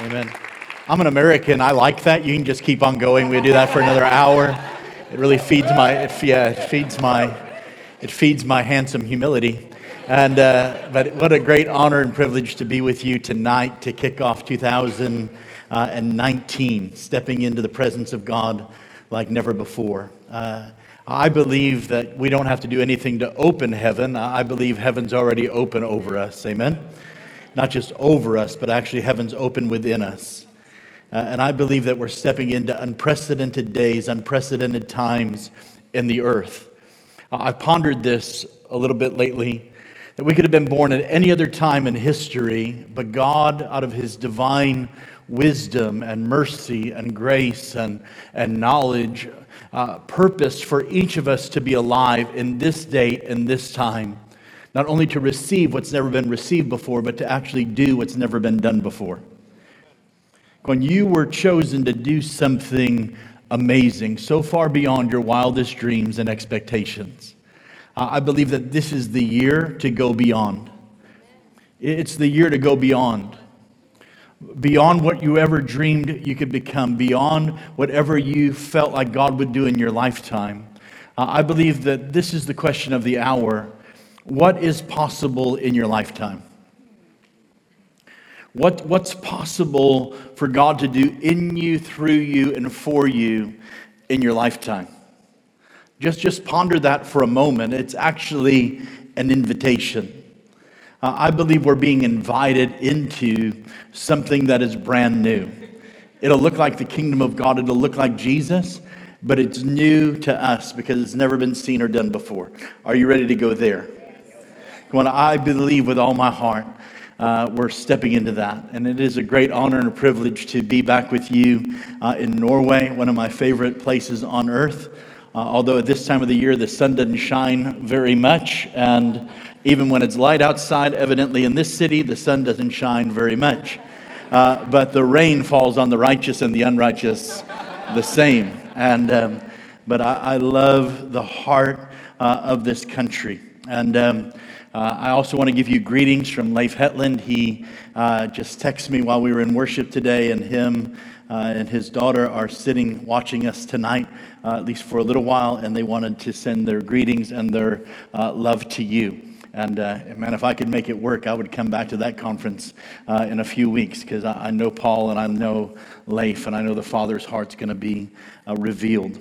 Amen. I'm an American. I like that. You can just keep on going. We do that for another hour. It really feeds my, it, yeah, it feeds my, it feeds my handsome humility. And, uh, but what a great honor and privilege to be with you tonight to kick off 2019, stepping into the presence of God like never before. Uh, I believe that we don't have to do anything to open heaven. I believe heaven's already open over us. Amen? Not just over us, but actually heaven's open within us. Uh, and I believe that we're stepping into unprecedented days, unprecedented times in the earth. Uh, I've pondered this a little bit lately that we could have been born at any other time in history, but God, out of his divine wisdom and mercy and grace and, and knowledge, uh, purpose for each of us to be alive in this date and this time. Not only to receive what's never been received before, but to actually do what's never been done before. When you were chosen to do something amazing, so far beyond your wildest dreams and expectations. I believe that this is the year to go beyond. It's the year to go beyond. Beyond what you ever dreamed you could become, beyond whatever you felt like God would do in your lifetime. I believe that this is the question of the hour. What is possible in your lifetime? What, what's possible for God to do in you, through you, and for you in your lifetime? Just, just ponder that for a moment. It's actually an invitation. Uh, I believe we're being invited into something that is brand new. It'll look like the kingdom of God, it'll look like Jesus, but it's new to us because it's never been seen or done before. Are you ready to go there? When I believe with all my heart, uh, we're stepping into that. And it is a great honor and a privilege to be back with you uh, in Norway, one of my favorite places on earth. Uh, although at this time of the year the sun doesn't shine very much, and even when it's light outside, evidently in this city the sun doesn't shine very much. Uh, but the rain falls on the righteous and the unrighteous the same. And um, but I, I, love the heart uh, of this country. And um, uh, I also want to give you greetings from Leif Hetland. He uh, just texted me while we were in worship today, and him uh, and his daughter are sitting watching us tonight, uh, at least for a little while, and they wanted to send their greetings and their uh, love to you. And uh, man, if I could make it work, I would come back to that conference in a few weeks because I, I, know Paul and I know Leif, and I know the Father's heart's going to be revealed.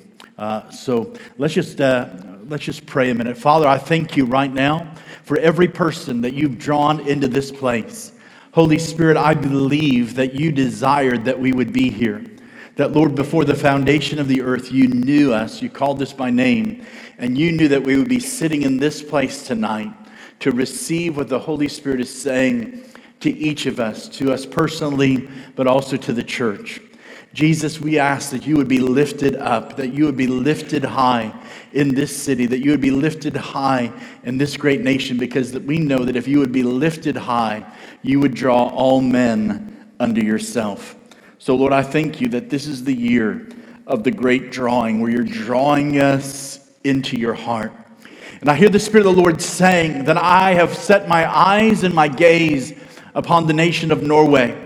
so let's just let's just pray a minute. Father, I thank you right now for every person that you've drawn into this place. Holy Spirit, I believe that you desired that we would be here. That, Lord, before the foundation of the earth, you knew us, you called us by name, and you knew that we would be sitting in this place tonight to receive what the Holy Spirit is saying to each of us, to us personally, but also to the church. Jesus, we ask that you would be lifted up, that you would be lifted high in this city, that you would be lifted high in this great nation, because we know that if you would be lifted high, you would draw all men unto yourself. So, Lord, I thank you that this is the year of the great drawing, where you're drawing us into your heart. And I hear the Spirit of the Lord saying that I have set my eyes and my gaze upon the nation of Norway.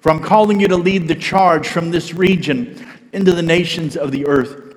For I'm calling you to lead the charge from this region into the nations of the earth.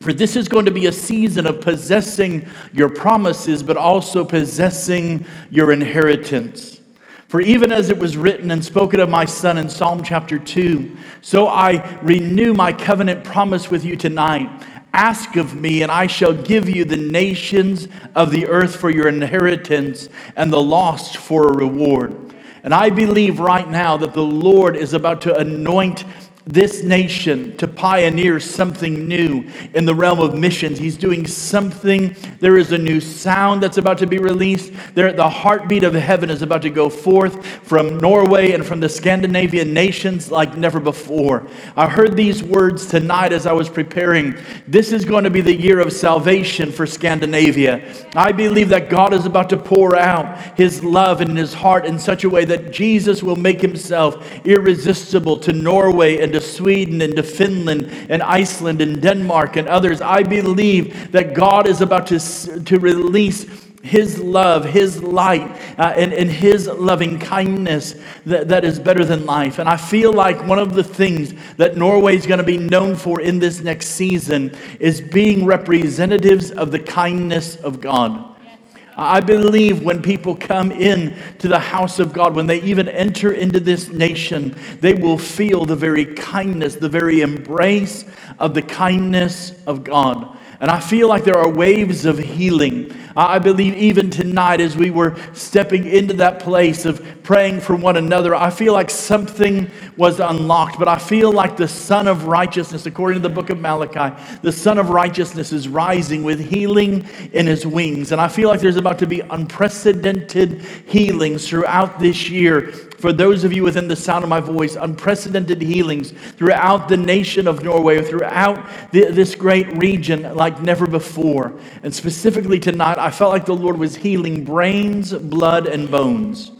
For this is going to be a season of possessing your promises, but also possessing your inheritance. For even as it was written and spoken of my son in Psalm chapter 2, so I renew my covenant promise with you tonight. Ask of me, and I shall give you the nations of the earth for your inheritance, and the lost for a reward. And I believe right now that the Lord is about to anoint this nation to pioneer something new in the realm of missions. He's doing something. There is a new sound that's about to be released. There, the heartbeat of heaven is about to go forth from Norway and from the Scandinavian nations like never before. I heard these words tonight as I was preparing. This is going to be the year of salvation for Scandinavia. I believe that God is about to pour out his love and his heart in such a way that Jesus will make himself irresistible to Norway and to Sweden and to Finland and Iceland and Denmark and others. I believe that God is about to, to release His love, His light, uh, and, and His loving kindness that, that is better than life. And I feel like one of the things that Norway is going to be known for in this next season is being representatives of the kindness of God. I believe when people come in to the house of God, when they even enter into this nation, they will feel the very kindness, the very embrace of the kindness of God. And I feel like there are waves of healing. I believe even tonight, as we were stepping into that place of praying for one another, I feel like something was unlocked. But I feel like the Sun of Righteousness, according to the book of Malachi, the Sun of Righteousness is rising with healing in his wings. And I feel like there's about to be unprecedented healings throughout this year for those of you within the sound of my voice, unprecedented healings throughout the nation of Norway, throughout the, this great region like never before. And specifically tonight, I felt like the Lord was healing brains, blood, and bones.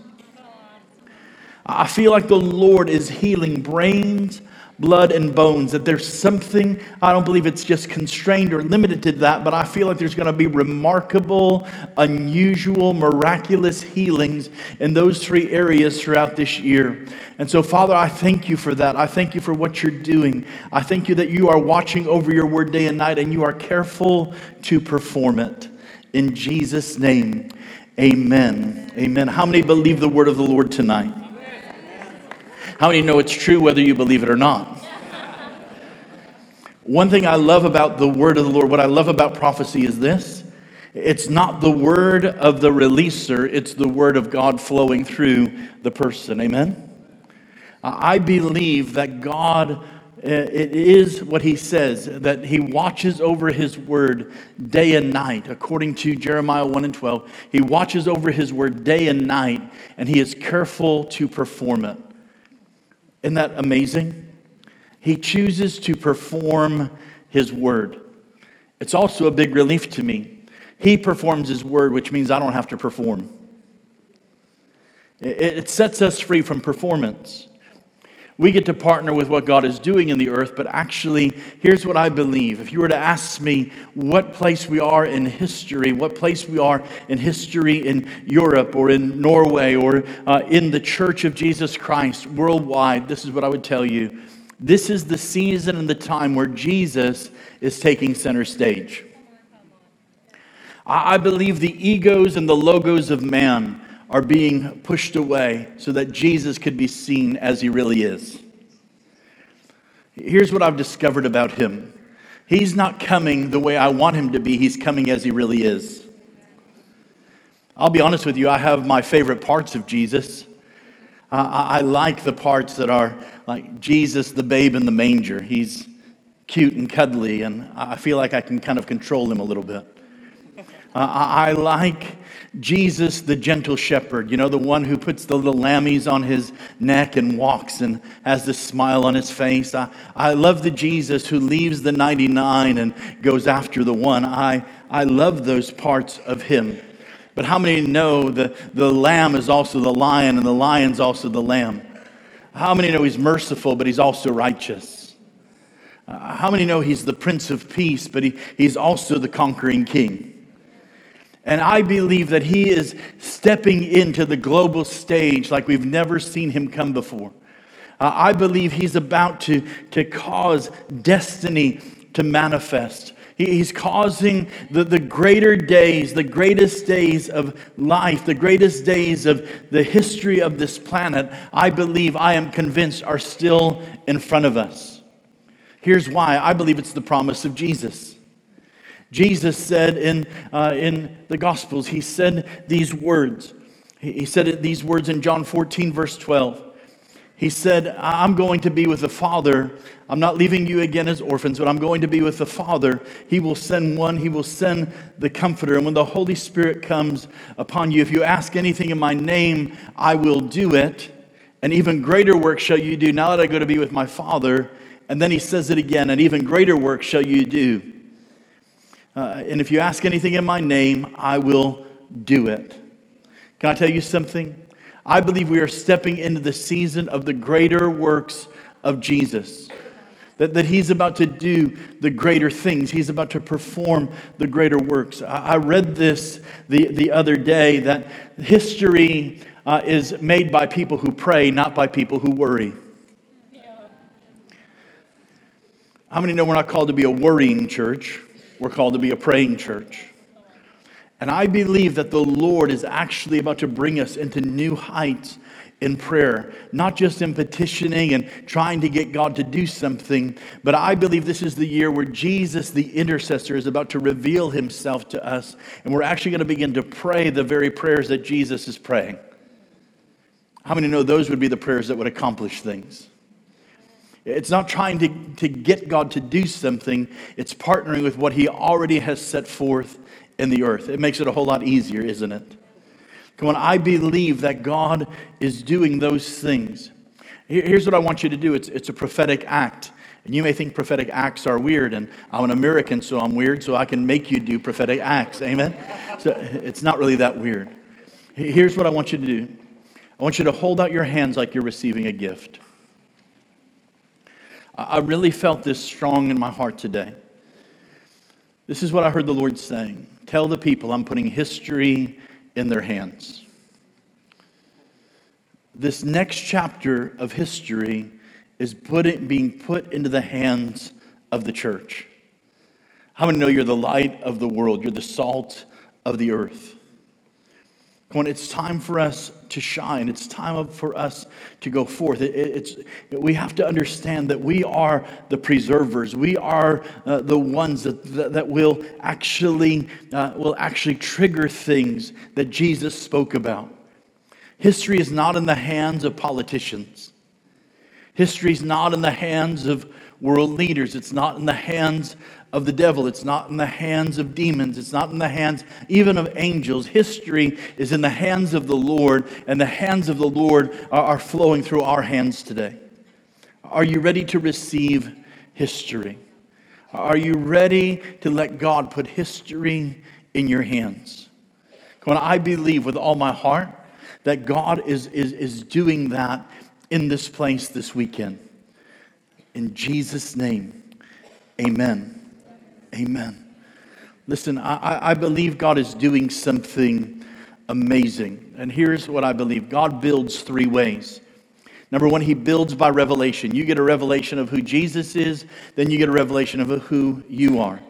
I feel like the Lord is healing brains, blood and bones, that there's something, I don't believe it's just constrained or limited to that, but I feel like there's going to be remarkable, unusual, miraculous healings in those three areas throughout this year. And so, Father, I thank you for that. I thank you for what you're doing. I thank you that you are watching over your word day and night and you are careful to perform it. In Jesus' name, amen. Amen. How many believe the word of the Lord tonight? How many know it's true whether you believe it or not? One thing I love about the word of the Lord, what I love about prophecy is this it's not the word of the releaser, it's the word of God flowing through the person. Amen? I believe that God, uh, it is what he says, that he watches over his word day and night, according to Jeremiah 1 and 12. He watches over his word day and night, and he is careful to perform it. Isn't that amazing? He chooses to perform his word. It's also a big relief to me. He performs his word, which means I don't have to perform. It sets us free from performance. We get to partner with what God is doing in the earth, but actually, here's what I believe. If you were to ask me what place we are in history, what place we are in history in Europe or in Norway or uh, in the Church of Jesus Christ worldwide, this is what I would tell you. This is the season and the time where Jesus is taking center stage. I believe the egos and the logos of man are being pushed away so that Jesus could be seen as he really is. Here's what I've discovered about him He's not coming the way I want him to be, he's coming as he really is. I'll be honest with you, I have my favorite parts of Jesus. I, I like the parts that are like Jesus, the babe in the manger. He's cute and cuddly, and I feel like I can kind of control him a little bit. Uh, I like Jesus, the gentle shepherd, you know, the one who puts the little lammies on his neck and walks and has this smile on his face. I, I love the Jesus who leaves the 99 and goes after the one. I, I love those parts of him. But how many know the, the lamb is also the lion and the lion's also the lamb? How many know he's merciful, but he's also righteous? Uh, how many know he's the Prince of Peace, but he, he's also the conquering king? And I believe that he is stepping into the global stage like we've never seen him come before. Uh, I believe he's about to, to cause destiny to manifest. He, he's causing the, the greater days, the greatest days of life, the greatest days of the history of this planet, I believe, I am convinced, are still in front of us. Here's why I believe it's the promise of Jesus. Jesus said in, uh, in the Gospels, he said these words. He said these words in John 14, verse 12. He said, I'm going to be with the Father. I'm not leaving you again as orphans, but I'm going to be with the Father. He will send one, He will send the Comforter. And when the Holy Spirit comes upon you, if you ask anything in my name, I will do it. And even greater work shall you do now that I go to be with my Father. And then He says it again, and even greater work shall you do. Uh, and if you ask anything in my name, I will do it. Can I tell you something? I believe we are stepping into the season of the greater works of Jesus. that, that he's about to do the greater things. He's about to perform the greater works. I, I read this the, the other day that history uh, is made by people who pray, not by people who worry. How many know we're not called to be a worrying church? We're called to be a praying church. And I believe that the Lord is actually about to bring us into new heights in prayer, not just in petitioning and trying to get God to do something, but I believe this is the year where Jesus, the intercessor, is about to reveal himself to us. And we're actually going to begin to pray the very prayers that Jesus is praying. How many know those would be the prayers that would accomplish things? It's not trying to, to get God to do something, it's partnering with what He already has set forth in the earth. It makes it a whole lot easier, isn't it? Come on, I believe that God is doing those things. Here's what I want you to do it's, it's a prophetic act. And you may think prophetic acts are weird, and I'm an American, so I'm weird, so I can make you do prophetic acts. Amen? So it's not really that weird. Here's what I want you to do I want you to hold out your hands like you're receiving a gift. I really felt this strong in my heart today. This is what I heard the Lord saying Tell the people I'm putting history in their hands. This next chapter of history is put being put into the hands of the church. How many know you're the light of the world? You're the salt of the earth. On, it's time for us to shine. It's time for us to go forth. It, it's, we have to understand that we are the preservers. We are uh, the ones that, that, that will, actually, uh, will actually trigger things that Jesus spoke about. History is not in the hands of politicians. History is not in the hands of world leaders. It's not in the hands of the devil. It's not in the hands of demons. It's not in the hands even of angels. History is in the hands of the Lord, and the hands of the Lord are, flowing through our hands today. Are you ready to receive history? Are you ready to let God put history in your hands? On, I believe with all my heart that God is, is, is doing that in this place this weekend. In Jesus' name, amen. Amen. Listen, I, I believe God is doing something amazing. And here's what I believe God builds three ways. Number one, he builds by revelation. You get a revelation of who Jesus is, then you get a revelation of who you are.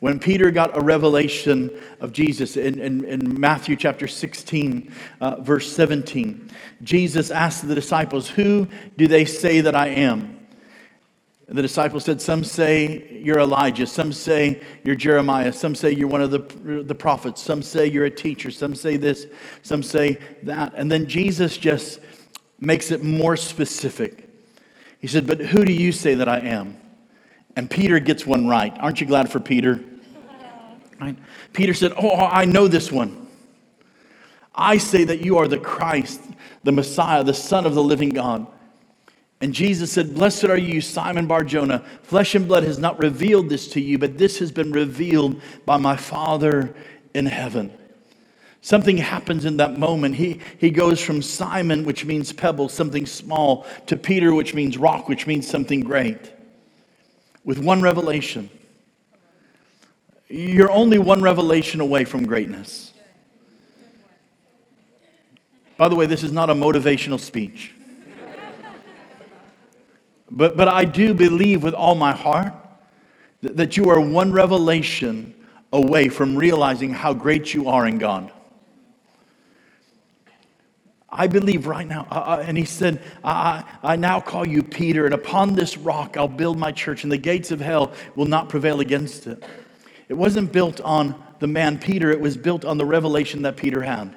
When Peter got a revelation of Jesus in, in, in Matthew chapter 16, uh, verse 17, Jesus asked the disciples, Who do they say that I am? And the disciples said, Some say you're Elijah, some say you're Jeremiah, some say you're one of the, the prophets, some say you're a teacher, some say this, some say that. And then Jesus just makes it more specific. He said, But who do you say that I am? And Peter gets one right. Aren't you glad for Peter? Right? Peter said, oh, oh, I know this one. I say that you are the Christ, the Messiah, the Son of the living God. And Jesus said, Blessed are you, Simon Barjona. Flesh and blood has not revealed this to you, but this has been revealed by my Father in heaven. Something happens in that moment. He, he goes from Simon, which means pebble, something small, to Peter, which means rock, which means something great. With one revelation. You're only one revelation away from greatness. By the way, this is not a motivational speech. But, but I do believe with all my heart that, that you are one revelation away from realizing how great you are in God. I believe right now. Uh, and he said, I, I now call you Peter, and upon this rock I'll build my church, and the gates of hell will not prevail against it. It wasn't built on the man Peter, it was built on the revelation that Peter had.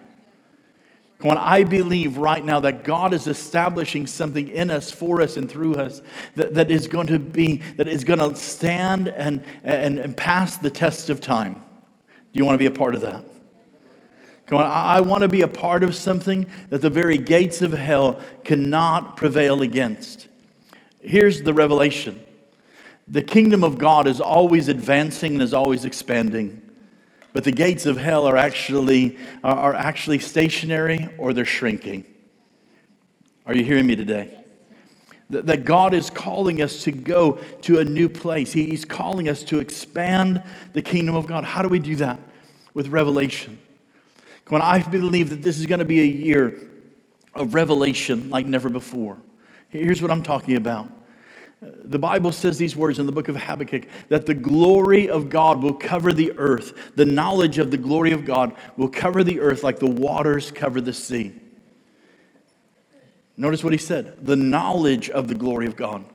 On, I believe right now that God is establishing something in us, for us, and through us that, that is going to be, that is going to stand and, and, and pass the test of time. Do you want to be a part of that? Come on, I, I want to be a part of something that the very gates of hell cannot prevail against. Here's the revelation the kingdom of God is always advancing and is always expanding. But the gates of hell are actually, are actually stationary or they're shrinking. Are you hearing me today? that, God is calling us to go to a new place. He's calling us to expand the kingdom of God. How do we do that? With revelation. When I believe that this is going to be a year of revelation like never before. Here's what I'm talking about. The Bible says these words in the book of Habakkuk that the glory of God will cover the earth. The knowledge of the glory of God will cover the earth like the waters cover the sea. Notice what he said the knowledge of the glory of God.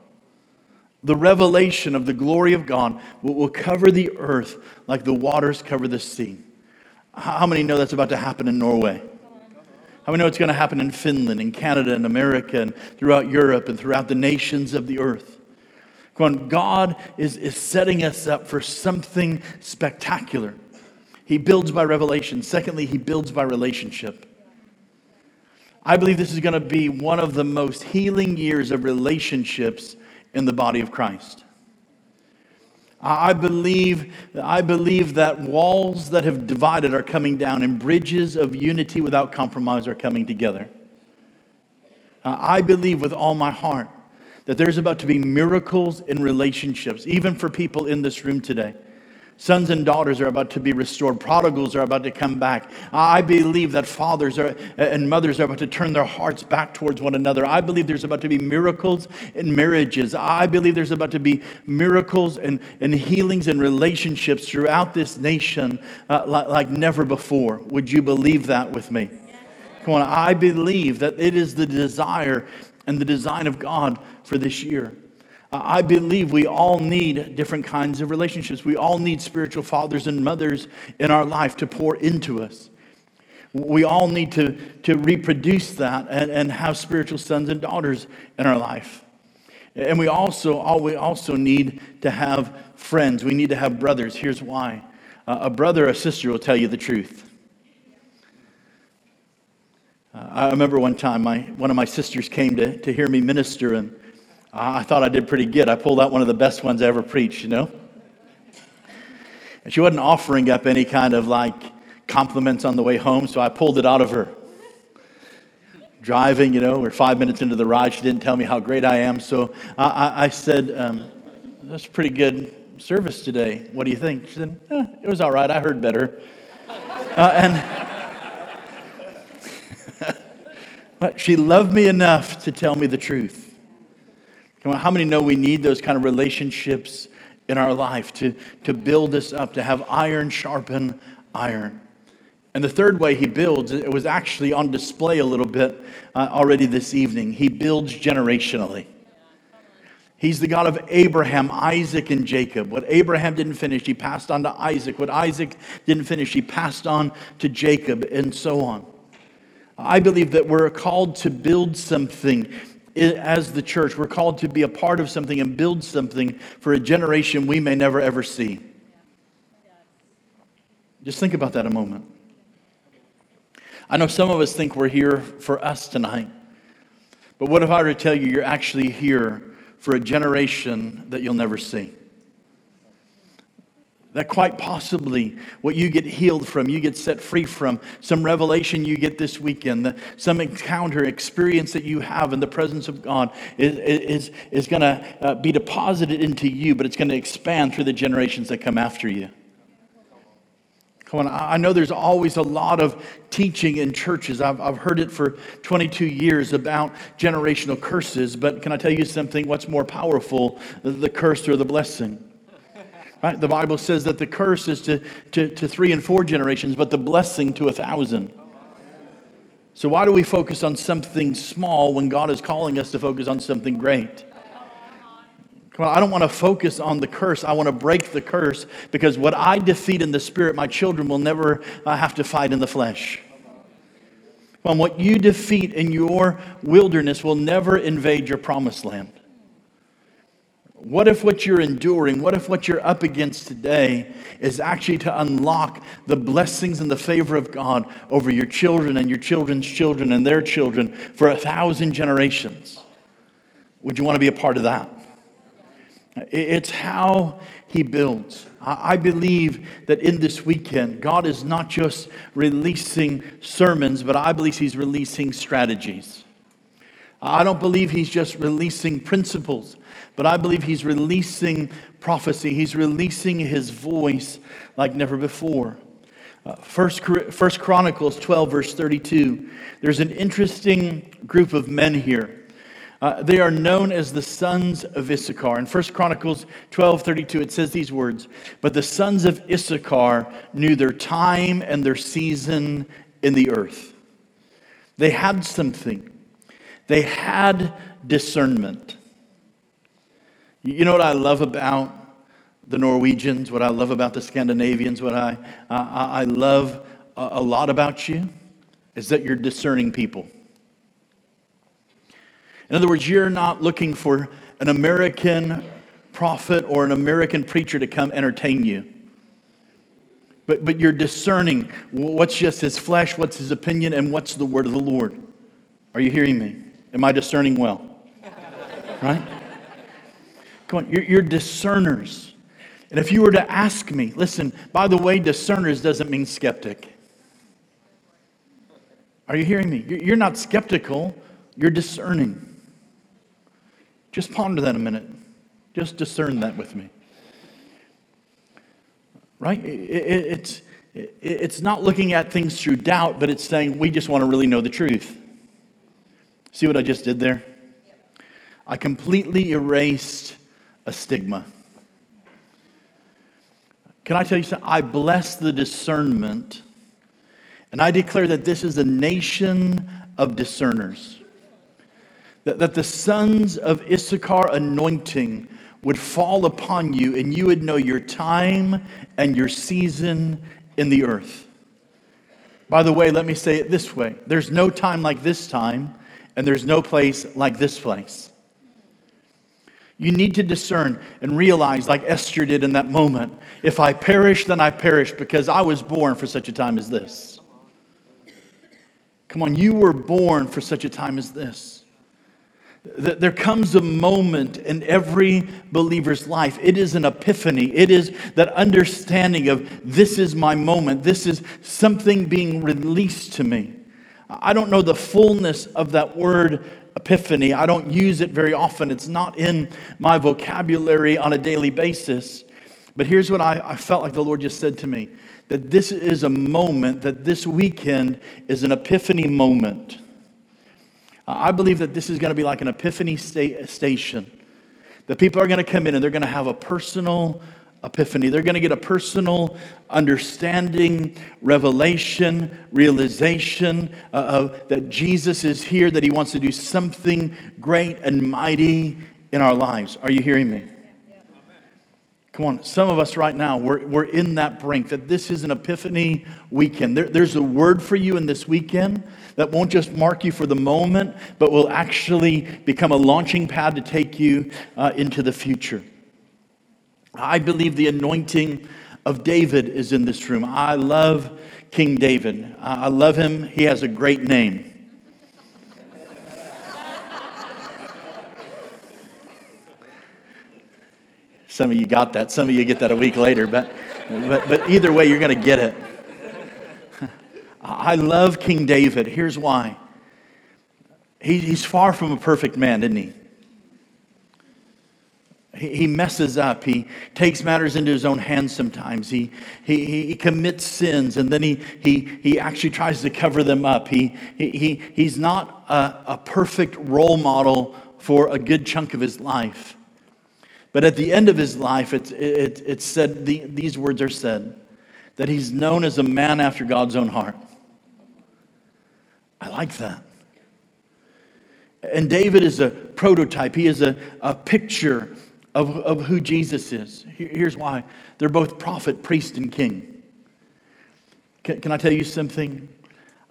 The revelation of the glory of God will, cover the earth like the waters cover the sea. How many know that's about to happen in Norway? How many know it's going to happen in Finland, in Canada, in America, and throughout Europe, and throughout the nations of the earth? God is, is setting us up for something spectacular. He builds by revelation. Secondly, he builds by relationship. I believe this is going to be one of the most healing years of relationships in the body of Christ. I believe, I believe that walls that have divided are coming down and bridges of unity without compromise are coming together. I believe with all my heart that there's about to be miracles in relationships, even for people in this room today. Sons and daughters are about to be restored. Prodigals are about to come back. I believe that fathers are, and mothers are about to turn their hearts back towards one another. I believe there's about to be miracles in marriages. I believe there's about to be miracles and, and healings and relationships throughout this nation uh, like, like never before. Would you believe that with me? Come on, I believe that it is the desire and the design of God for this year. I believe we all need different kinds of relationships. We all need spiritual fathers and mothers in our life to pour into us. We all need to, to reproduce that and, and have spiritual sons and daughters in our life. And we also, all, we also need to have friends. We need to have brothers. Here's why uh, a brother or a sister will tell you the truth. Uh, I remember one time my, one of my sisters came to, to hear me minister, and I thought I did pretty good. I pulled out one of the best ones I ever preached, you know? And she wasn't offering up any kind of like compliments on the way home, so I pulled it out of her. Driving, you know, we're five minutes into the ride. She didn't tell me how great I am, so I, I, I said, um, That's pretty good service today. What do you think? She said, eh, It was all right. I heard better. Uh, and but she loved me enough to tell me the truth. How many know we need those kind of relationships in our life to, to build us up, to have iron sharpen iron? And the third way he builds, it was actually on display a little bit uh, already this evening. He builds generationally. He's the God of Abraham, Isaac, and Jacob. What Abraham didn't finish, he passed on to Isaac. What Isaac didn't finish, he passed on to Jacob, and so on. I believe that we're called to build something as the church, we're called to be a part of something and build something for a generation we may never ever see. Just think about that a moment. I know some of us think we're here for us tonight. But what if I were to tell you you're actually here for a generation that you'll never see? That quite possibly what you get healed from, you get set free from, some revelation you get this weekend, some encounter, experience that you have in the presence of God is, is, is going to uh, be deposited into you, but it's going to expand through the generations that come after you. Come on, I know there's always a lot of teaching in churches. I've, I've heard it for 22 years about generational curses, but can I tell you something? What's more powerful, the curse or the blessing? Right? The Bible says that the curse is to, to, to three and four generations, but the blessing to a thousand. So, why do we focus on something small when God is calling us to focus on something great? Come on, I don't want to focus on the curse. I want to break the curse because what I defeat in the spirit, my children will never uh, have to fight in the flesh. Come on, what you defeat in your wilderness will never invade your promised land. What if what you're enduring, what if what you're up against today is actually to unlock the blessings and the favor of God over your children and your children's children and their children for a thousand generations? Would you want to be a part of that? It's how He builds. I believe that in this weekend, God is not just releasing sermons, but I believe He's releasing strategies. I don't believe he's just releasing principles, but I believe he's releasing prophecy. He's releasing his voice like never before. Uh, First, First Chronicles 12, verse 32. There's an interesting group of men here. Uh, they are known as the sons of Issachar. In 1 Chronicles 12 32, it says these words But the sons of Issachar knew their time and their season in the earth. They had something, they had discernment. You know what I love about the Norwegians, what I love about the Scandinavians, what I, I, I love a, a lot about you is that you're discerning people. In other words, you're not looking for an American prophet or an American preacher to come entertain you. But, but you're discerning what's just his flesh, what's his opinion, and what's the word of the Lord. Are you hearing me? Am I discerning well? Right? Come on, you're, you're discerners. And if you were to ask me, listen, by the way, discerners doesn't mean skeptic. Are you hearing me? You're not skeptical, you're discerning. Just ponder that a minute. Just discern that with me. Right? It's, it's not looking at things through doubt, but it's saying we just want to really know the truth. See what I just did there? I completely erased a stigma. Can I tell you something? I bless the discernment, and I declare that this is a nation of discerners that, that the sons of Issachar anointing would fall upon you and you would know your time and your season in the earth. By the way, let me say it this way there's no time like this time, and there's no place like this place. You need to discern and realize, like Esther did in that moment, if I perish, then I perish because I was born for such a time as this. Come on, you were born for such a time as this. There comes a moment in every believer's life. It is an epiphany. It is that understanding of this is my moment. This is something being released to me. I don't know the fullness of that word epiphany. I don't use it very often. It's not in my vocabulary on a daily basis. But here's what I, I felt like the Lord just said to me that this is a moment, that this weekend is an epiphany moment. I believe that this is going to be like an epiphany sta- station. That people are going to come in and they're going to have a personal epiphany. They're going to get a personal understanding, revelation, realization uh, of that Jesus is here, that he wants to do something great and mighty in our lives. Are you hearing me? Come on, some of us right now, we're, we're in that brink that this is an epiphany weekend. There, there's a word for you in this weekend that won't just mark you for the moment, but will actually become a launching pad to take you uh, into the future. I believe the anointing of David is in this room. I love King David. I love him. He has a great name. Some of you got that. Some of you get that a week later. But, but, but either way, you're going to get it. I love King David. Here's why. He, he's far from a perfect man, isn't he? He messes up. He takes matters into his own hands sometimes. He, he, he commits sins and then he, he, he actually tries to cover them up. He, he, he's not a, a perfect role model for a good chunk of his life. But at the end of his life, it's, it, it's said, the, these words are said, that he's known as a man after God's own heart. I like that. And David is a prototype, he is a, a picture of, of who Jesus is. Here's why they're both prophet, priest, and king. Can, can I tell you something?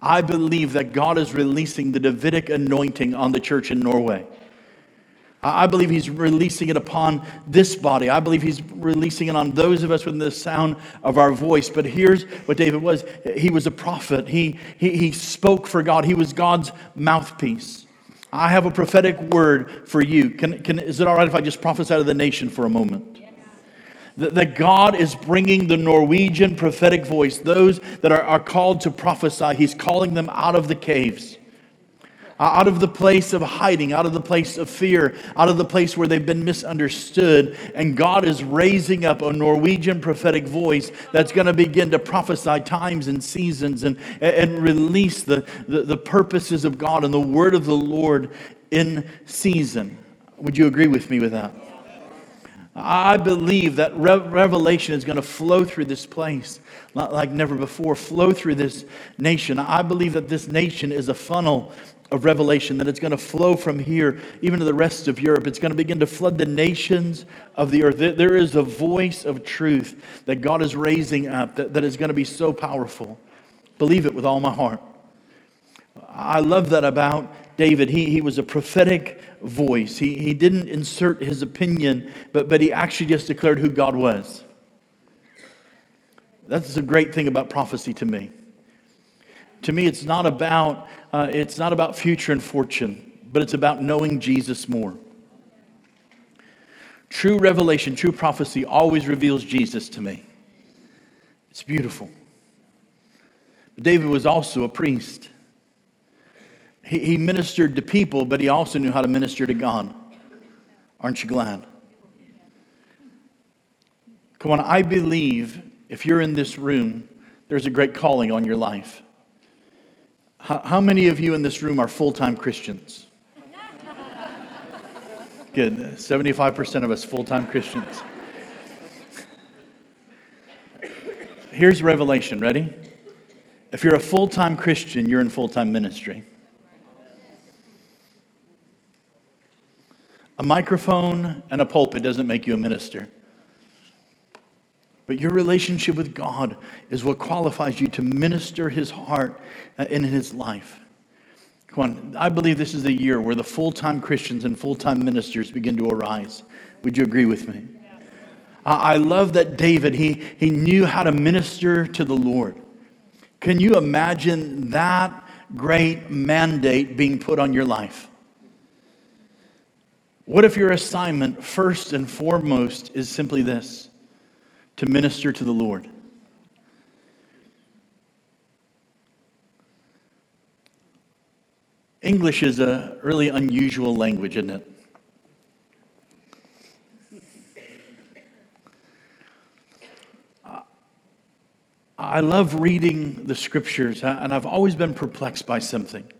I believe that God is releasing the Davidic anointing on the church in Norway. I believe he's releasing it upon this body. I believe he's releasing it on those of us within the sound of our voice. But here's what David was he was a prophet, he, he, he spoke for God, he was God's mouthpiece. I have a prophetic word for you. Can, can, is it all right if I just prophesy to the nation for a moment? That, that God is bringing the Norwegian prophetic voice, those that are, are called to prophesy, He's calling them out of the caves. Out of the place of hiding, out of the place of fear, out of the place where they've been misunderstood. And God is raising up a Norwegian prophetic voice that's going to begin to prophesy times and seasons and, and release the, the, the purposes of God and the word of the Lord in season. Would you agree with me with that? I believe that revelation is going to flow through this place like never before, flow through this nation. I believe that this nation is a funnel of revelation, that it's going to flow from here even to the rest of Europe. It's going to begin to flood the nations of the earth. There is a voice of truth that God is raising up that, that is going to be so powerful. Believe it with all my heart. I love that about David. He, he was a prophetic voice. He, he didn't insert his opinion, but, but he actually just declared who God was. That's a great thing about prophecy to me. To me, it's not about uh, it's not about future and fortune, but it's about knowing Jesus more. True revelation, true prophecy always reveals Jesus to me. It's beautiful. But David was also a priest. He, he ministered to people, but he also knew how to minister to God. Aren't you glad? Come on, I believe if you're in this room, there's a great calling on your life. How, how many of you in this room are full time Christians? Good. 75% of us full time Christians. Here's revelation. Ready? If you're a full time Christian, you're in full time ministry. A microphone and a pulpit doesn't make you a minister. But your relationship with God is what qualifies you to minister His heart uh, in His life. Come on, I believe this is a year where the full time Christians and full time ministers begin to arise. Would you agree with me? I love that David, he, he knew how to minister to the Lord. Can you imagine that great mandate being put on your life? What if your assignment, first and foremost, is simply this? To minister to the Lord. English is a really unusual language, isn't it? I love reading the scriptures, uh, and I've always been perplexed by something.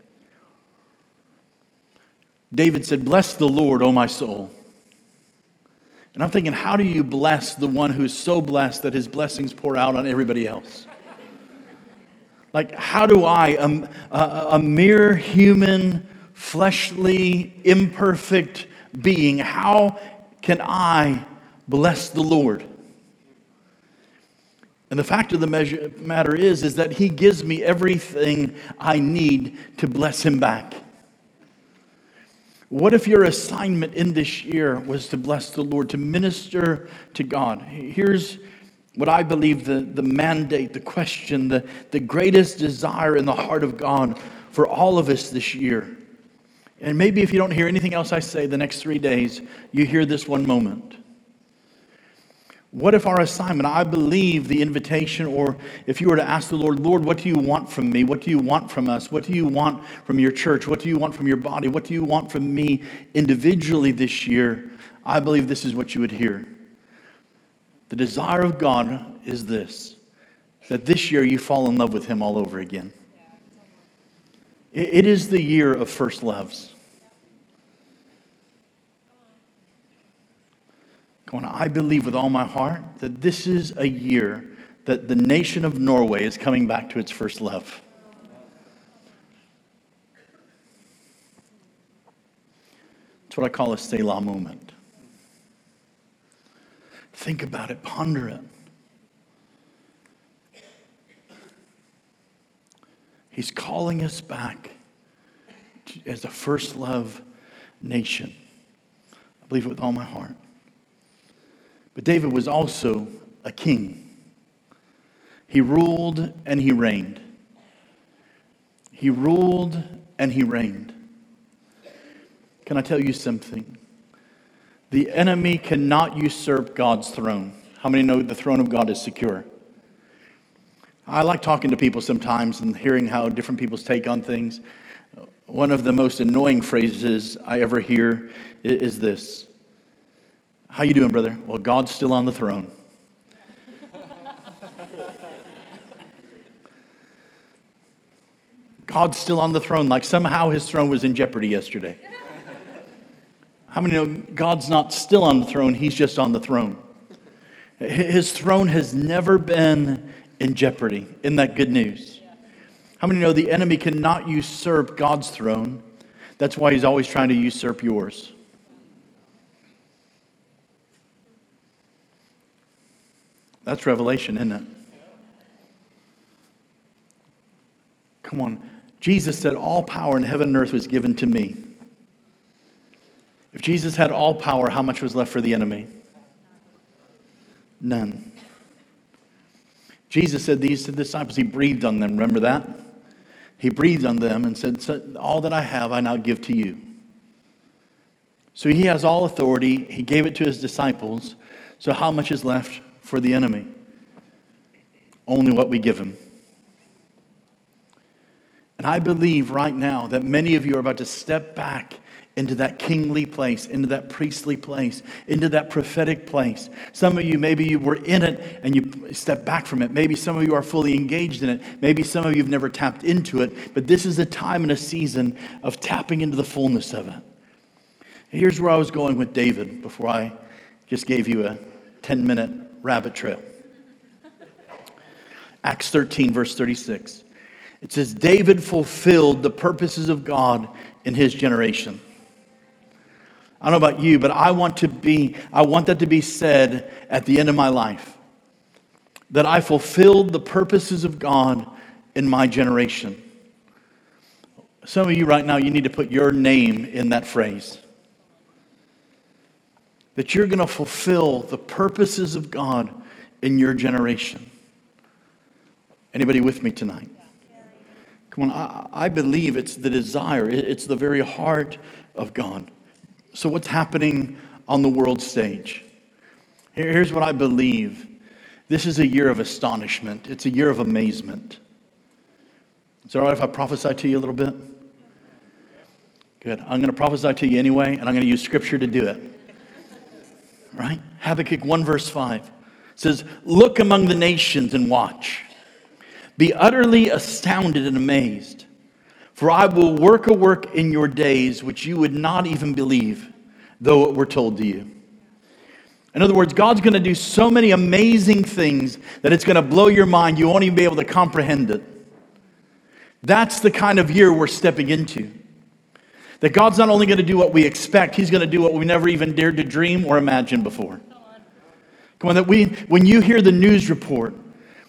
David said, Bless the Lord, O my soul. And I'm thinking, how do you bless the one who's so blessed that his blessings pour out on everybody else? Like, how do I, a, mere human, fleshly, imperfect being, how can I bless the Lord? And the fact of the measure, matter is, is that he gives me everything I need to bless him back. What if your assignment in this year was to bless the Lord, to minister to God? Here's what I believe the, the mandate, the question, the, the greatest desire in the heart of God for all of us this year. And maybe if you don't hear anything else I say the next three days, you hear this one moment. What if our assignment, I believe the invitation, or if you were to ask the Lord, Lord, what do you want from me? What do you want from us? What do you want from your church? What do you want from your body? What do you want from me individually this year? I believe this is what you would hear. The desire of God is this that this year you fall in love with Him all over again. It is the year of first loves. On, I believe with all my heart that this is a year that the nation of Norway is coming back to its first love. It's what I call a Selah moment. Think about it, ponder it. He's calling us back as a first love nation. I believe it with all my heart. But David was also a king. He ruled and he reigned. He ruled and he reigned. Can I tell you something? The enemy cannot usurp God's throne. How many know the throne of God is secure? I like talking to people sometimes and hearing how different people's take on things. one of the most annoying phrases I ever hear is this. How you doing, brother? Well, God's still on the throne. God's still on the throne, like somehow his throne was in jeopardy yesterday. How many know God's not still on the throne, he's just on the throne? His throne has never been in jeopardy. Isn't that good news? How many know the enemy cannot usurp God's throne? That's why he's always trying to usurp yours. That's revelation, isn't it? Come on. Jesus said, All power in heaven and earth was given to me. If Jesus had all power, how much was left for the enemy? None. Jesus said these to the disciples, He breathed on them. Remember that? He breathed on them and said, All that I have, I now give to you. So He has all authority. He gave it to His disciples. So, how much is left for the enemy? Only what we give Him. And I believe right now that many of you are about to step back into that kingly place, into that priestly place, into that prophetic place. Some of you, maybe you were in it and you stepped back from it. Maybe some of you are fully engaged in it. Maybe some of you have never tapped into it. But this is a time and a season of tapping into the fullness of it. Here's where I was going with David before I just gave you a 10 minute rabbit trail. Acts 13, verse 36. It says, David fulfilled the purposes of God in his generation. I don't know about you, but I want to be, I want that to be said at the end of my life. That I fulfilled the purposes of God in my generation. Some of you right now, you need to put your name in that phrase. That you're going to fulfill the purposes of God in your generation. Anybody with me tonight? Come on, I, I believe it's the desire, it's the very heart of God. So, what's happening on the world stage? Here's what I believe this is a year of astonishment, it's a year of amazement. Is it all right if I prophesy to you a little bit? Good. I'm going to prophesy to you anyway, and I'm going to use scripture to do it. Right? Habakkuk 1, verse 5 says, Look among the nations and watch. Be utterly astounded and amazed. For I will work a work in your days which you would not even believe, though it were told to you. In other words, God's going to do so many amazing things that it's going to blow your mind. You won't even be able to comprehend it. That's the kind of year we're stepping into. That God's not only going to do what we expect, He's going to do what we never even dared to dream or imagine before. Come on, that we, when you hear the news report,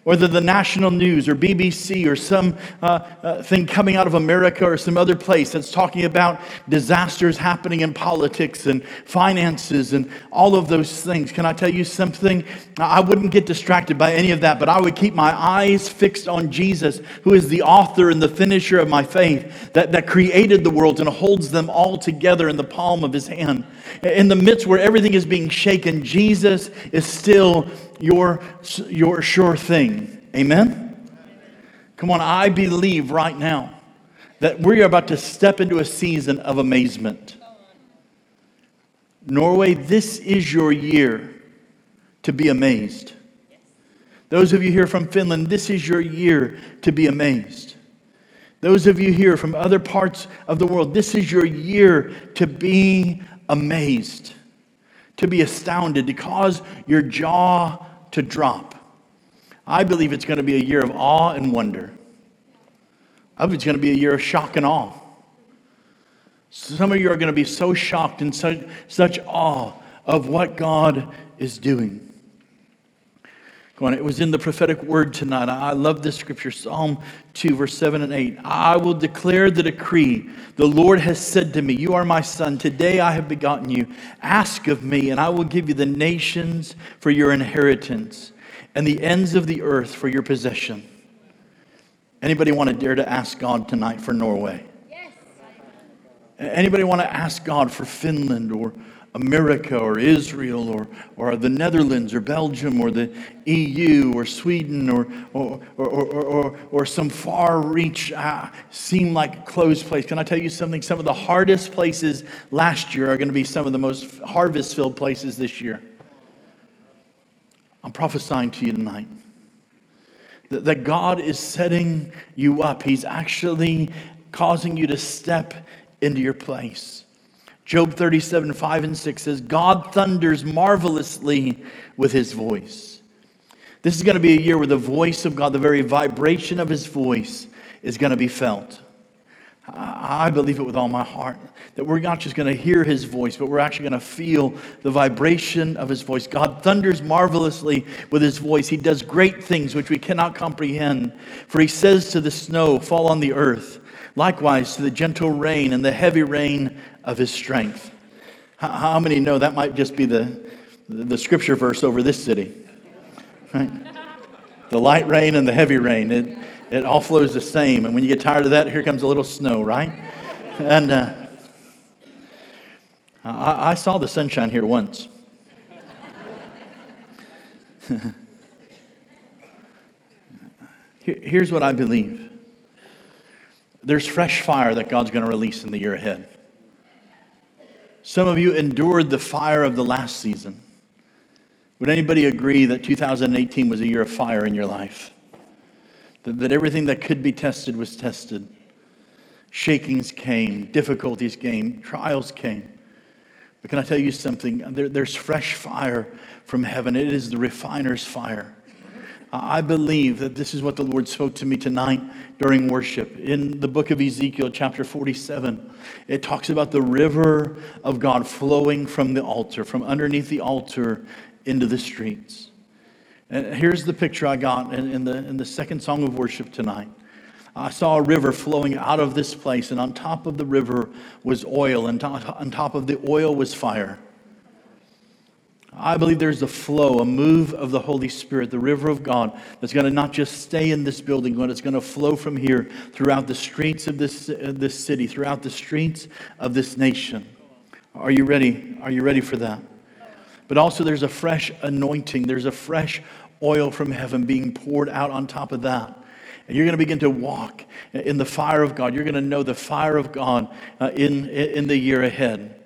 whether the national news or BBC or some uh, uh, thing coming out of America or some other place that's talking about disasters happening in politics and finances and all of those things. Can I tell you something? I wouldn't get distracted by any of that, but I would keep my eyes fixed on Jesus, who is the author and the finisher of my faith, that, that created the worlds and holds them all together in the palm of his hand. In the midst where everything is being shaken, Jesus is still your, your sure thing. Amen? Come on, I believe right now that we are about to step into a season of amazement. Norway, this is your year to be amazed. Those of you here from Finland, this is your year to be amazed. Those of you here from other parts of the world, this is your year to be amazed, to be astounded, to cause your jaw to drop. I believe it's going to be a year of awe and wonder. I believe it's going to be a year of shock and awe. Some of you are going to be so shocked and such, such awe of what God is doing. Come on, it was in the prophetic word tonight. I love this scripture, Psalm 2, verse 7 and 8. I will declare the decree. The Lord has said to me, You are my son. Today I have begotten you. Ask of me, and I will give you the nations for your inheritance and the ends of the earth for your possession. Anybody want to dare to ask God tonight for Norway? Yes. Anybody want to ask God for Finland or America or Israel or, or the Netherlands or Belgium or the EU or Sweden or, or, or, or, or, some far reach, uh, seem like closed place. Can I tell you something? Some of the hardest places last year are going to be some of the most harvest filled places this year. I'm prophesying to you tonight that God is setting you up. He's actually causing you to step into your place. Job 37, 5 and 6 says, God thunders marvelously with his voice. This is going to be a year where the voice of God, the very vibration of his voice, is going to be felt. I believe it with all my heart that we're not just going to hear his voice, but we're actually going to feel the vibration of his voice. God thunders marvelously with his voice. He does great things which we cannot comprehend. For he says to the snow, Fall on the earth, likewise to the gentle rain and the heavy rain of his strength. How many know that might just be the, the scripture verse over this city? Right? The light rain and the heavy rain, it, it all flows the same. And when you get tired of that, here comes a little snow, right? And uh, I, I saw the sunshine here once. Here's what I believe there's fresh fire that God's going to release in the year ahead. Some of you endured the fire of the last season. Would anybody agree that 2018 was a year of fire in your life? That, that everything that could be tested was tested. Shakings came, difficulties came, trials came. But can I tell you something? There, there's fresh fire from heaven. It is the refiner's fire. I believe that this is what the Lord spoke to me tonight during worship. In the book of Ezekiel, chapter 47, it talks about the river of God flowing from the altar, from underneath the altar into the streets. And here's the picture I got in, in the, in the second song of worship tonight. I saw a river flowing out of this place, and on top of the river was oil, and on top of the oil was fire. I believe there's a flow, a move of the Holy Spirit, the river of God, that's going to not just stay in this building, but it's going to flow from here throughout the streets of this, uh, this city, throughout the streets of this nation. Are you ready? Are you ready for that? But also, there's a fresh anointing, there's a fresh oil from heaven being poured out on top of that. And you're going to begin to walk in the fire of God. You're going to know the fire of God uh, in, in the year ahead.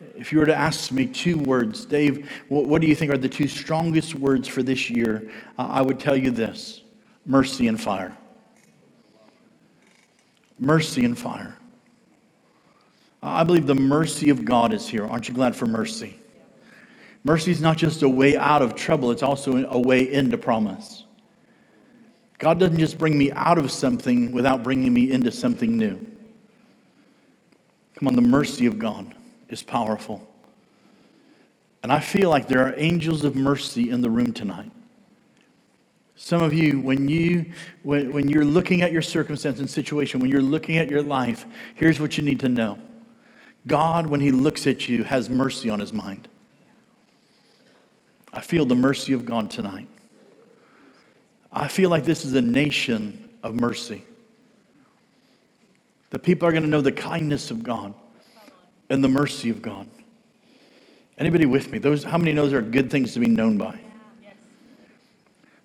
If you were to ask me two words, Dave, what, do you think are the two strongest words for this year? Uh, I would tell you this mercy and fire. Mercy and fire. I believe the mercy of God is here. Aren't you glad for mercy? Mercy is not just a way out of trouble, it's also a way into promise. God doesn't just bring me out of something without bringing me into something new. Come on, the mercy of God is powerful. And I feel like there are angels of mercy in the room tonight. Some of you, when, you when, when you're looking at your circumstance and situation, when you're looking at your life, here's what you need to know God, when He looks at you, has mercy on His mind. I feel the mercy of God tonight. I feel like this is a nation of mercy. The people are going to know the kindness of God and the mercy of God. Anybody with me? Those, how many know there are good things to be known by?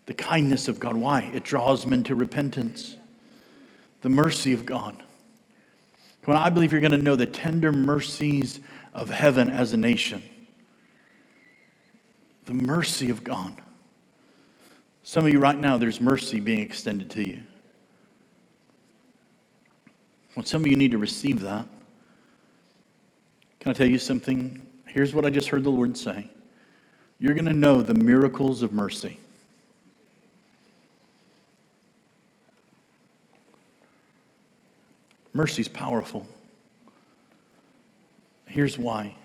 The kindness of God. Why? It draws men to repentance. The mercy of God. On, I believe you're going to know the tender mercies of heaven as a nation. The mercy of God. Some of you right now, there's mercy being extended to you. Well, some of you need to receive that. Can I tell you something? Here's what I just heard the Lord say You're going to know the miracles of mercy. Mercy is powerful. Here's why.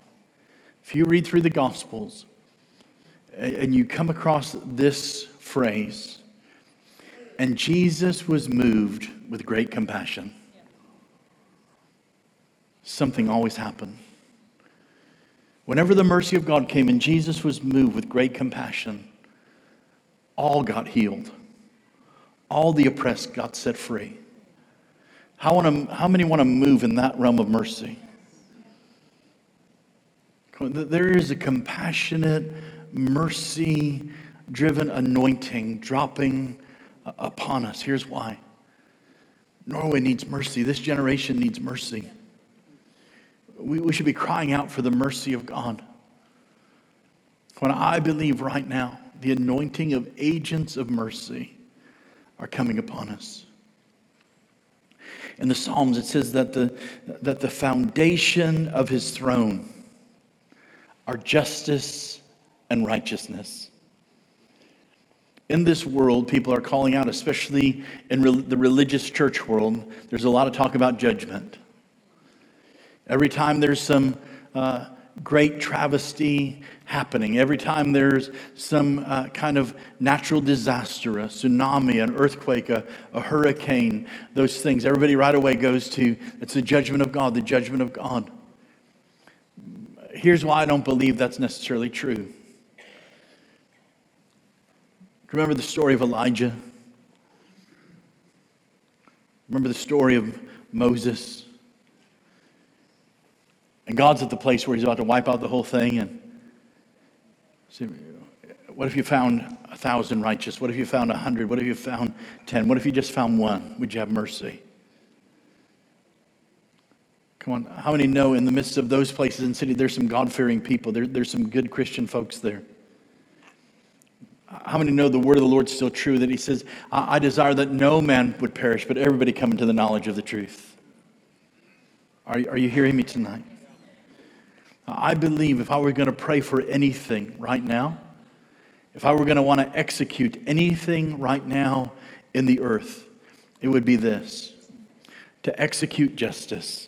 If you read through the Gospels and you come across this phrase, and Jesus was moved with great compassion, something always happened. Whenever the mercy of God came and Jesus was moved with great compassion, all got healed. All the oppressed got set free. How, wanna, how many want to move in that realm of mercy? There is a compassionate, mercy driven anointing dropping upon us. Here's why Norway needs mercy. This generation needs mercy. We, we should be crying out for the mercy of God. When I believe right now, the anointing of agents of mercy are coming upon us. In the Psalms, it says that the, that the foundation of his throne are justice and righteousness. In this world, people are calling out, especially in re- the religious church world, there's a lot of talk about judgment. Every time there's some uh, great travesty happening, every time there's some uh, kind of natural disaster, a tsunami, an earthquake, a, a hurricane, those things, everybody right away goes to it's the judgment of God, the judgment of God. Here's why I don't believe that's necessarily true. Remember the story of Elijah? Remember the story of Moses? And God's at the place where He's about to wipe out the whole thing. And see, what if you found a thousand righteous? What if you found a hundred? What if you found ten? What if you just found one? Would you have mercy? Come on, how many know in the midst of those places in the city, there's some God fearing people? There, there's some good Christian folks there. How many know the word of the Lord's still true that he says, I desire that no man would perish, but everybody come into the knowledge of the truth? Are, are you hearing me tonight? I believe if I were going to pray for anything right now, if I were going to want to execute anything right now in the earth, it would be this to execute justice,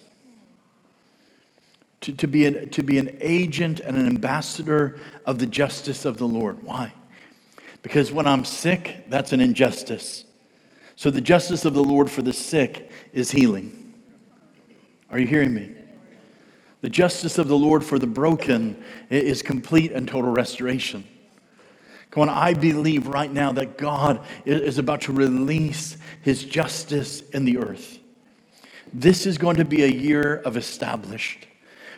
to, to, be an, to be an agent and an ambassador of the justice of the Lord. Why? Because when I'm sick, that's an injustice. So the justice of the Lord for the sick is healing. Are you hearing me? The justice of the Lord for the broken is complete and total restoration. Come on, I believe right now that God is about to release his justice in the earth. This is going to be a year of established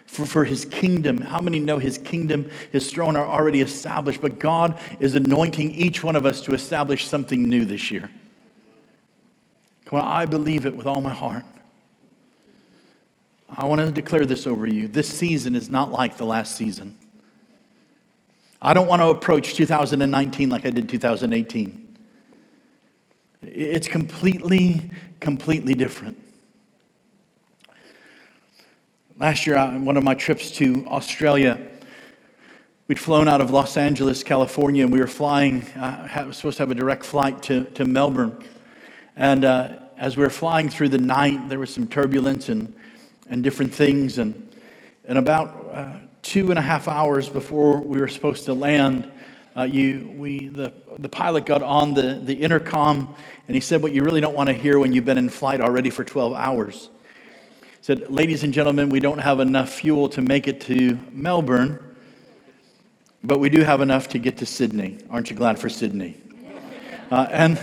for, for his kingdom. How many know his kingdom, his throne are already established, but God is anointing each one of us to establish something new this year? Come on, I believe it with all my heart. I want to declare this over you. This season is not like the last season. I don't want to approach 2019 like I did 2018. It's completely, completely different. Last year, on one of my trips to Australia, we'd flown out of Los Angeles, California, and we were flying, uh, was supposed to have a direct flight to, to Melbourne. And uh, as we were flying through the night, there was some turbulence and, and different things. And, and about uh, two and a half hours before we were supposed to land, uh, you, we, the, the pilot got on the, the intercom and he said what you really don't want to hear when you've been in flight already for 12 hours said, Ladies and gentlemen, we don't have enough fuel to make it to Melbourne, but we do have enough to get to Sydney. Aren't you glad for Sydney? Uh, and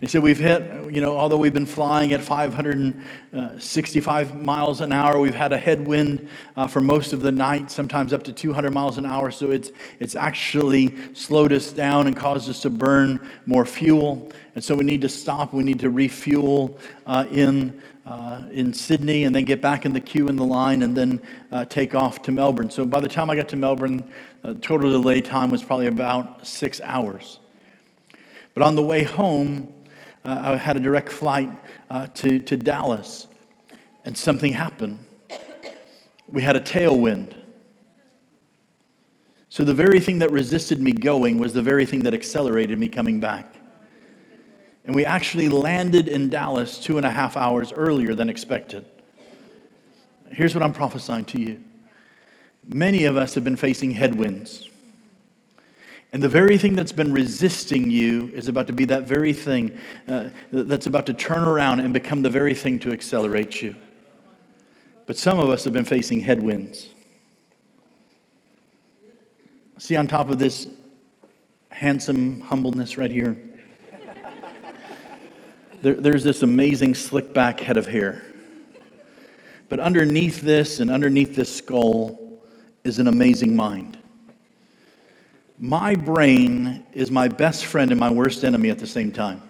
he said, We've hit, you know, although we've been flying at 565 miles an hour, we've had a headwind uh, for most of the night, sometimes up to 200 miles an hour. So it's, it's actually slowed us down and caused us to burn more fuel. And so we need to stop. We need to refuel uh, in, uh, in Sydney and then get back in the queue in the line and then uh, take off to Melbourne. So by the time I got to Melbourne, uh, total delay time was probably about six hours. But on the way home, uh, I had a direct flight uh, to, to Dallas, and something happened. We had a tailwind. So the very thing that resisted me going was the very thing that accelerated me coming back. And we actually landed in Dallas two and a half hours earlier than expected. Here's what I'm prophesying to you many of us have been facing headwinds. And the very thing that's been resisting you is about to be that very thing uh, that's about to turn around and become the very thing to accelerate you. But some of us have been facing headwinds. See, on top of this handsome humbleness right here, there, there's this amazing slick back head of hair. But underneath this and underneath this skull is an amazing mind. My brain is my best friend and my worst enemy at the same time.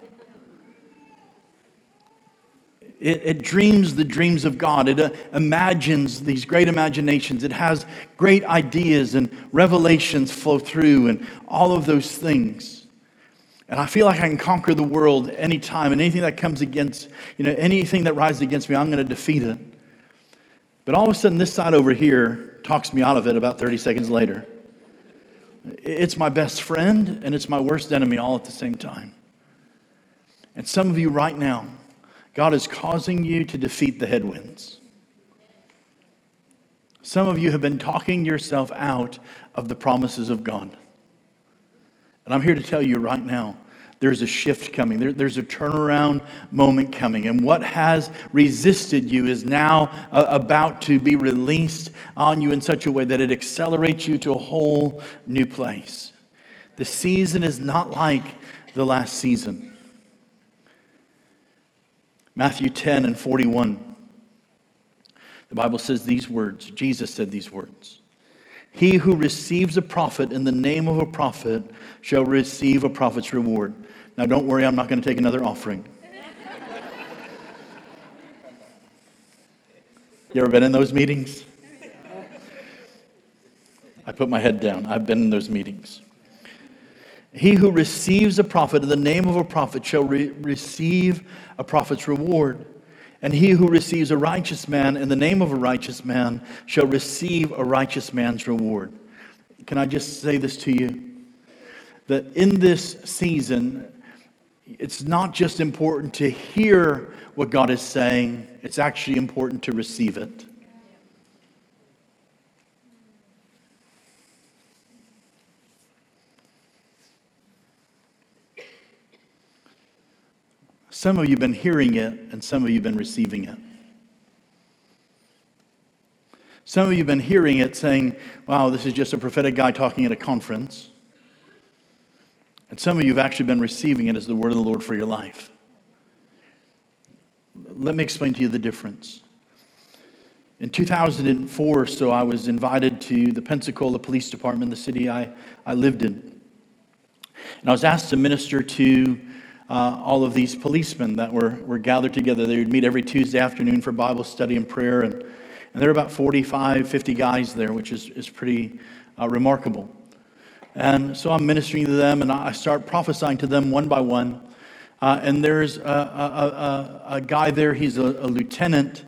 It, it, dreams the dreams of God. It uh, imagines these great imaginations. It has great ideas and revelations flow through and all of those things. And I feel like I can conquer the world anytime and anything that comes against, you know, anything that rises against me, I'm going to defeat it. But all of a sudden, this side over here talks me out of it about 30 seconds later. It's my best friend and it's my worst enemy all at the same time. And some of you right now, God is causing you to defeat the headwinds. Some of you have been talking yourself out of the promises of God. And I'm here to tell you right now there's a shift coming, there, there's a turnaround moment coming. And what has resisted you is now uh, about to be released on you in such a way that it accelerates you to a whole new place. The season is not like the last season. Matthew 10 and 41. The Bible says these words. Jesus said these words. He who receives a prophet in the name of a prophet shall receive a prophet's reward. Now, don't worry, I'm not going to take another offering. You ever been in those meetings? I put my head down. I've been in those meetings. He who receives a prophet in the name of a prophet shall re- receive a prophet's reward. And he who receives a righteous man in the name of a righteous man shall receive a righteous man's reward. Can I just say this to you? That in this season, it's not just important to hear what God is saying, it's actually important to receive it. Some of you have been hearing it, and some of you have been receiving it. Some of you have been hearing it saying, wow, this is just a prophetic guy talking at a conference. And some of you have actually been receiving it as the word of the Lord for your life. Let me explain to you the difference. In 2004 so, I was invited to the Pensacola Police Department, the city I, I lived in. And I was asked to minister to uh, all of these policemen that were, were gathered together. They would meet every Tuesday afternoon for Bible study and prayer. And, and there were about 45, 50 guys there, which is, is pretty uh, remarkable. And so I'm ministering to them and I start prophesying to them one by one. Uh, and there's a, a, a, a, guy there, he's a, lieutenant,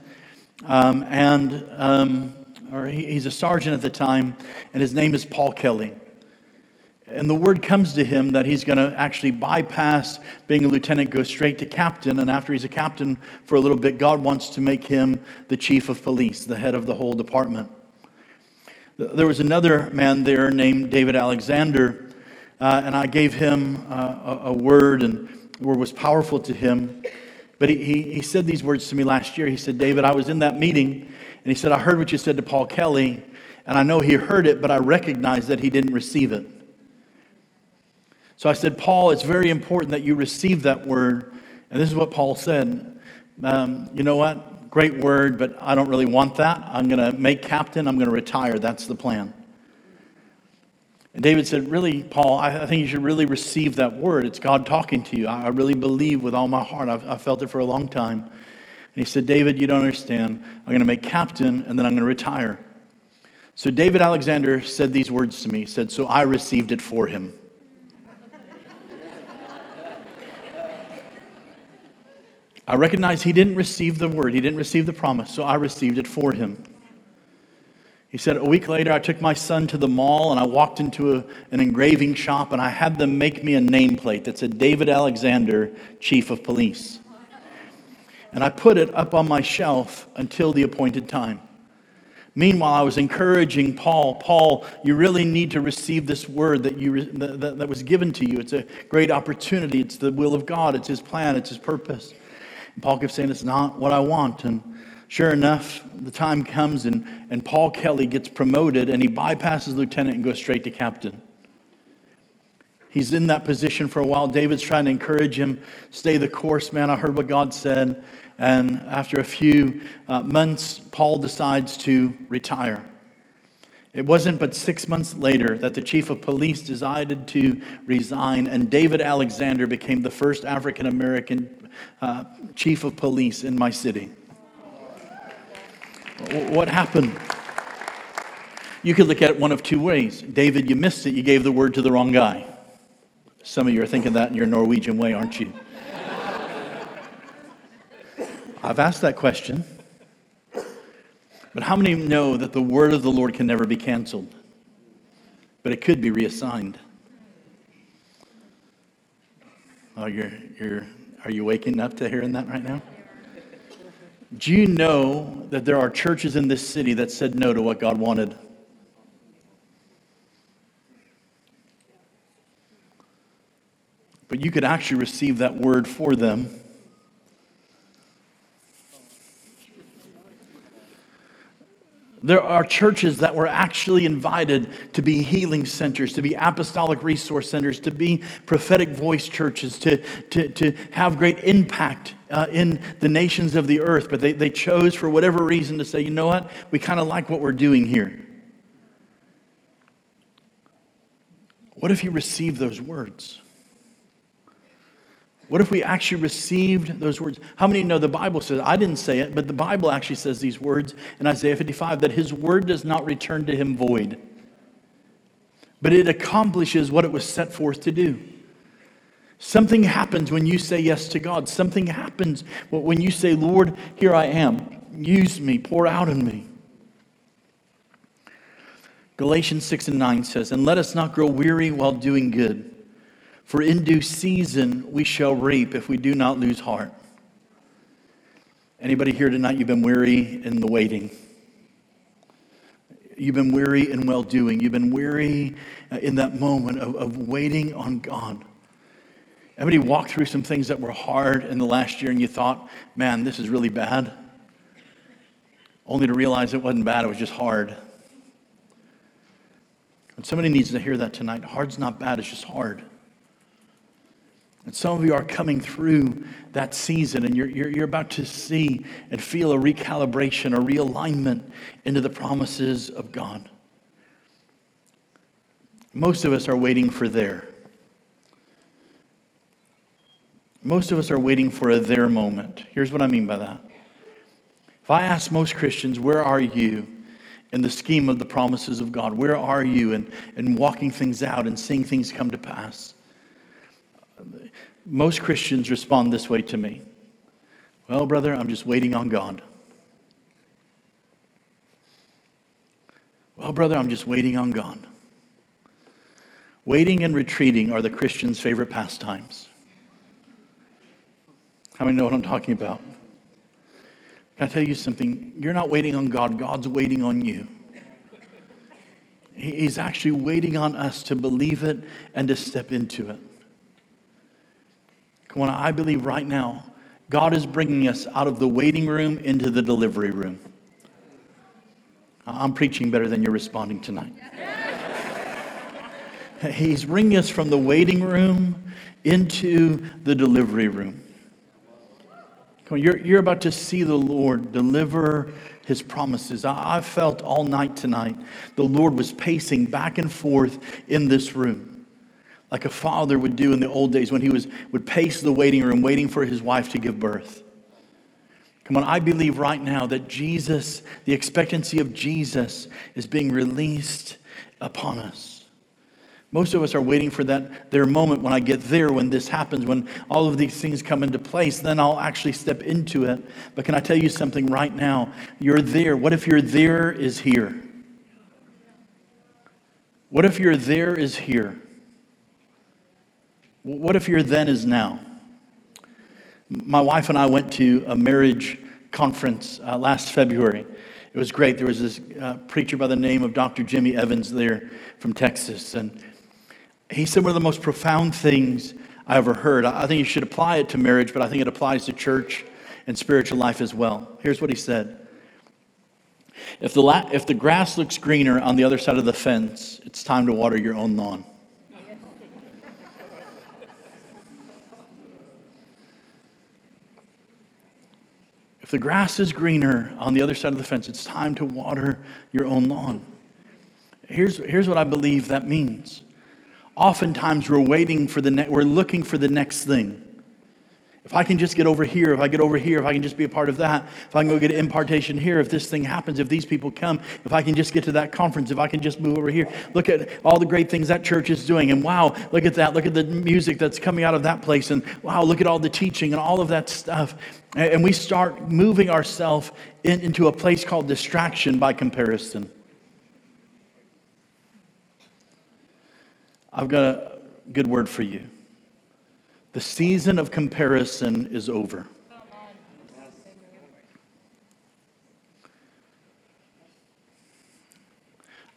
um, and um, or he, he's a sergeant at the time, and his name is Paul Kelly. And the word comes to him that he's going to actually bypass being a lieutenant, go straight to captain. And after he's a captain for a little bit, God wants to make him the chief of police, the head of the whole department. There was another man there named David Alexander, uh, and I gave him uh, a, word, and word was powerful to him. But he, he, he said these words to me last year. He said, David, I was in that meeting, and he said, I heard what you said to Paul Kelly, and I know he heard it, but I recognize that he didn't receive it. So I said, Paul, it's very important that you receive that word. And this is what Paul said. Um, you know what? Great word, but I don't really want that. I'm going to make captain. I'm going to retire. That's the plan. And David said, Really, Paul, I, think you should really receive that word. It's God talking to you. I, I really believe with all my heart. I've, I've felt it for a long time. And he said, David, you don't understand. I'm going to make captain and then I'm going to retire. So David Alexander said these words to me. He said, So I received it for him. I recognize he didn't receive the word, he didn't receive the promise, so I received it for him. He said, A week later, I took my son to the mall and I walked into a, an engraving shop and I had them make me a nameplate that said David Alexander, Chief of Police. And I put it up on my shelf until the appointed time. Meanwhile, I was encouraging Paul, Paul, you really need to receive this word that, you, that, that was given to you. It's a great opportunity. It's the will of God, it's his plan, it's his purpose. Paul kept saying, It's not what I want. And sure enough, the time comes and, and Paul Kelly gets promoted and he bypasses lieutenant and goes straight to captain. He's in that position for a while. David's trying to encourage him, stay the course, man. I heard what God said. And after a few uh, months, Paul decides to retire. It wasn't but six months later that the chief of police decided to resign, and David Alexander became the first African American uh, chief of police in my city. What happened? You could look at it one of two ways. David, you missed it. You gave the word to the wrong guy. Some of you are thinking that in your Norwegian way, aren't you? I've asked that question. But how many know that the word of the Lord can never be canceled? But it could be reassigned. Oh, you're, you're, are you waking up to hearing that right now? Do you know that there are churches in this city that said no to what God wanted? But you could actually receive that word for them There are churches that were actually invited to be healing centers, to be apostolic resource centers, to be prophetic voice churches, to, to, to have great impact uh, in the nations of the earth. But they, they chose, for whatever reason, to say, you know what? We kind of like what we're doing here. What if you receive those words? What if we actually received those words? How many know the Bible says, I didn't say it, but the Bible actually says these words in Isaiah 55 that his word does not return to him void, but it accomplishes what it was set forth to do. Something happens when you say yes to God. Something happens when you say, Lord, here I am. Use me, pour out in me. Galatians 6 and 9 says, And let us not grow weary while doing good. For in due season we shall reap if we do not lose heart. Anybody here tonight, you've been weary in the waiting. You've been weary in well doing. You've been weary uh, in that moment of, of waiting on God. Anybody walked through some things that were hard in the last year and you thought, man, this is really bad? Only to realize it wasn't bad, it was just hard. And somebody needs to hear that tonight. Hard's not bad, it's just hard. And some of you are coming through that season and you're, you're, you're about to see and feel a recalibration, a realignment into the promises of God. Most of us are waiting for there. Most of us are waiting for a there moment. Here's what I mean by that. If I ask most Christians, where are you in the scheme of the promises of God? Where are you in, in walking things out and seeing things come to pass? Most Christians respond this way to me Well, brother, I'm just waiting on God. Well, brother, I'm just waiting on God. Waiting and retreating are the Christian's favorite pastimes. How many know what I'm talking about? Can I tell you something? You're not waiting on God, God's waiting on you. He's actually waiting on us to believe it and to step into it. On, I believe right now, God is bringing us out of the waiting room into the delivery room. I'm preaching better than you're responding tonight. He's bringing us from the waiting room into the delivery room. Come on, you're, you're about to see the Lord deliver his promises. I, I felt all night tonight the Lord was pacing back and forth in this room like a father would do in the old days when he was, would pace the waiting room waiting for his wife to give birth. Come on, I believe right now that Jesus, the expectancy of Jesus, is being released upon us. Most of us are waiting for that their moment when I get there, when this happens, when all of these things come into place, then I'll actually step into it. But can I tell you something right now? You're there. What if your there is here? What if your there is here? What if your then is now? My wife and I went to a marriage conference uh, last February. It was great. There was this uh, preacher by the name of Dr. Jimmy Evans there from Texas. And he said one of the most profound things I ever heard. I think you should apply it to marriage, but I think it applies to church and spiritual life as well. Here's what he said If the, la- if the grass looks greener on the other side of the fence, it's time to water your own lawn. The grass is greener on the other side of the fence, it's time to water your own lawn. Here's, here's what I believe that means. Oftentimes we're waiting for the ne- we're looking for the next thing. If I can just get over here, if I get over here, if I can just be a part of that, if I can go get an impartation here, if this thing happens, if these people come, if I can just get to that conference, if I can just move over here, look at all the great things that church is doing. And wow, look at that. Look at the music that's coming out of that place. And wow, look at all the teaching and all of that stuff. And we start moving ourselves in, into a place called distraction by comparison. I've got a good word for you. The season of comparison is over.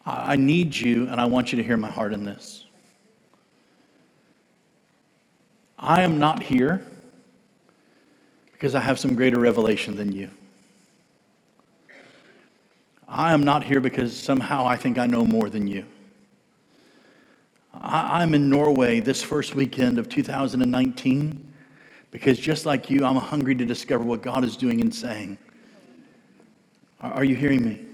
I need you, and I want you to hear my heart in this. I am not here because I have some greater revelation than you. I am not here because somehow I think I know more than you. I'm in Norway this first weekend of 2019 because just like you, I'm hungry to discover what God is doing and saying. Are you hearing me?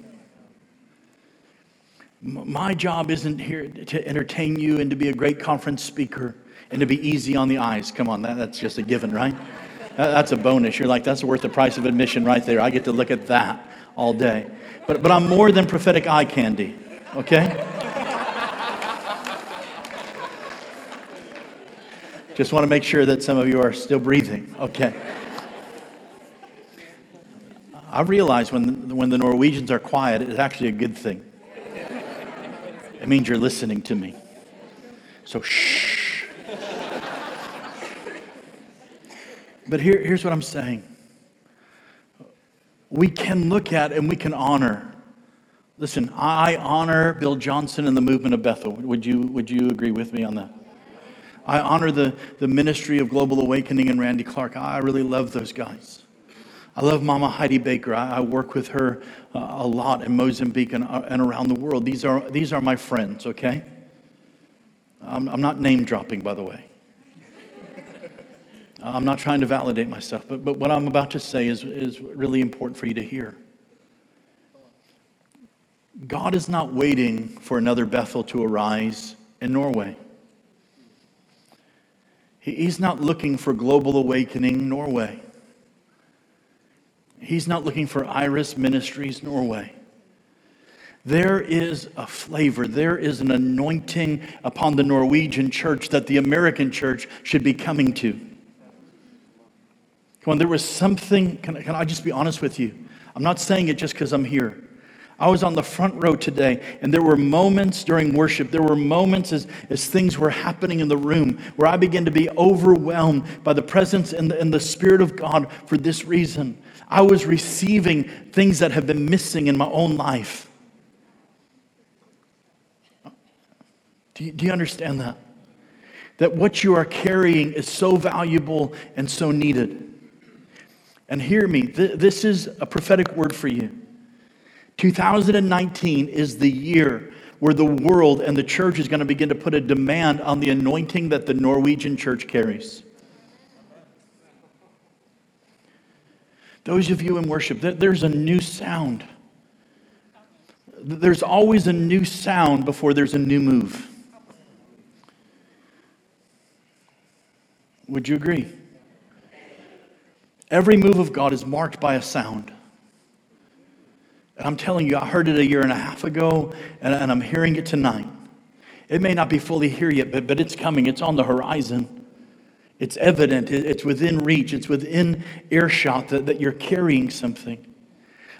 My job isn't here to entertain you and to be a great conference speaker and to be easy on the eyes. Come on, that, that's just a given, right? That's a bonus. You're like, that's worth the price of admission right there. I get to look at that all day. But, but I'm more than prophetic eye candy, okay? Just want to make sure that some of you are still breathing. Okay. I realize when, when the Norwegians are quiet, it's actually a good thing. It means you're listening to me. So, shh. But here, here's what I'm saying we can look at and we can honor. Listen, I honor Bill Johnson and the movement of Bethel. Would you, would you agree with me on that? I honor the, the ministry of Global Awakening and Randy Clark. I really love those guys. I love Mama Heidi Baker. I, I work with her uh, a lot in Mozambique and, uh, and around the world. These are, these are my friends, okay? I'm, I'm not name dropping, by the way. I'm not trying to validate myself, but, but what I'm about to say is, is really important for you to hear. God is not waiting for another Bethel to arise in Norway. He's not looking for global awakening Norway. He's not looking for Iris Ministries Norway. There is a flavor, there is an anointing upon the Norwegian church that the American church should be coming to. Come on, there was something, can, can I just be honest with you? I'm not saying it just because I'm here. I was on the front row today, and there were moments during worship, there were moments as, as things were happening in the room where I began to be overwhelmed by the presence and the, and the Spirit of God for this reason. I was receiving things that have been missing in my own life. Do you, do you understand that? That what you are carrying is so valuable and so needed. And hear me, th- this is a prophetic word for you. 2019 is the year where the world and the church is going to begin to put a demand on the anointing that the Norwegian church carries. Those of you in worship, there's a new sound. There's always a new sound before there's a new move. Would you agree? Every move of God is marked by a sound. And I'm telling you, I heard it a year and a half ago, and, and I'm hearing it tonight. It may not be fully here yet, but, but it's coming. It's on the horizon. It's evident. It's within reach. It's within earshot that, that you're carrying something.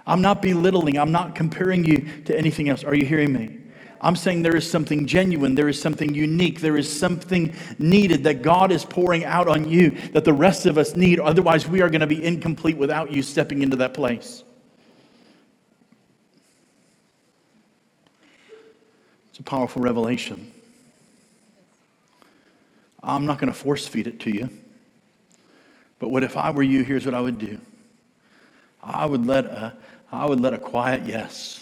I'm not belittling. I'm not comparing you to anything else. Are you hearing me? I'm saying there is something genuine, there is something unique, there is something needed that God is pouring out on you that the rest of us need. Otherwise, we are going to be incomplete without you stepping into that place. It's a powerful revelation. I'm not going to force feed it to you. But what if I were you? Here's what I would do. I would let a, I would let a quiet yes.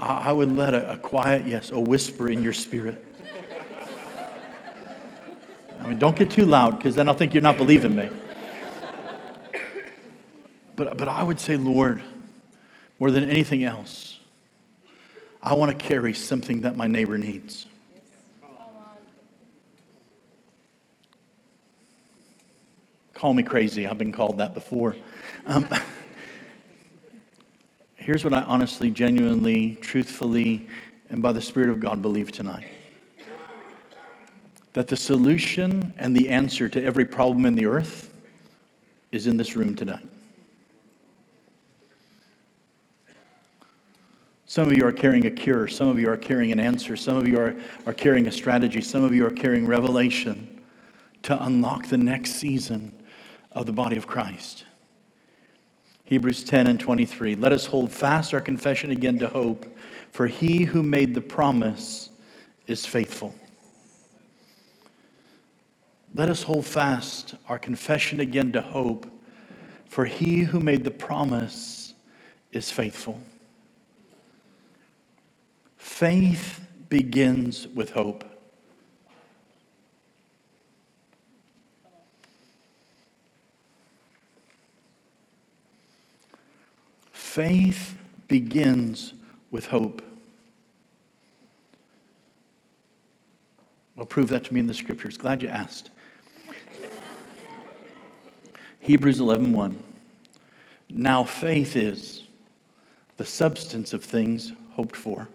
I would let a, a quiet yes, a whisper in your spirit. I mean, don't get too loud because then I'll think you're not believing me. But, but I would say, Lord, more than anything else, I want to carry something that my neighbor needs. Call me crazy. I've been called that before. Um, here's what I honestly, genuinely, truthfully, and by the Spirit of God believe tonight that the solution and the answer to every problem in the earth is in this room tonight. Some of you are carrying a cure. Some of you are carrying an answer. Some of you are, are carrying a strategy. Some of you are carrying revelation to unlock the next season of the body of Christ. Hebrews 10 and 23. Let us hold fast our confession again to hope, for he who made the promise is faithful. Let us hold fast our confession again to hope, for he who made the promise is faithful. Faith begins with hope. Faith begins with hope. Well, prove that to me in the scriptures. Glad you asked. Hebrews 11:1. 1. Now faith is the substance of things hoped for.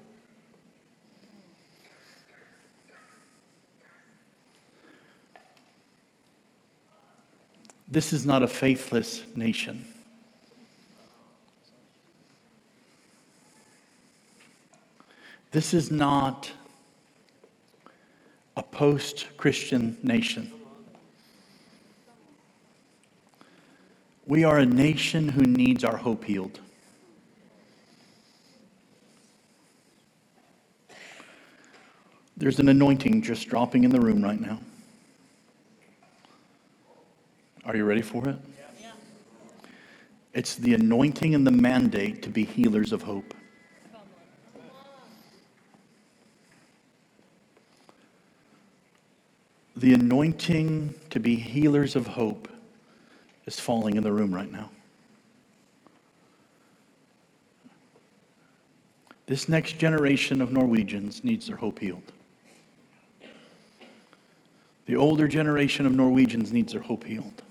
This is not a faithless nation. This is not a post Christian nation. We are a nation who needs our hope healed. There's an anointing just dropping in the room right now. Are you ready for it? Yeah. It's the anointing and the mandate to be healers of hope. The anointing to be healers of hope is falling in the room right now. This next generation of Norwegians needs their hope healed. The older generation of Norwegians needs their hope healed.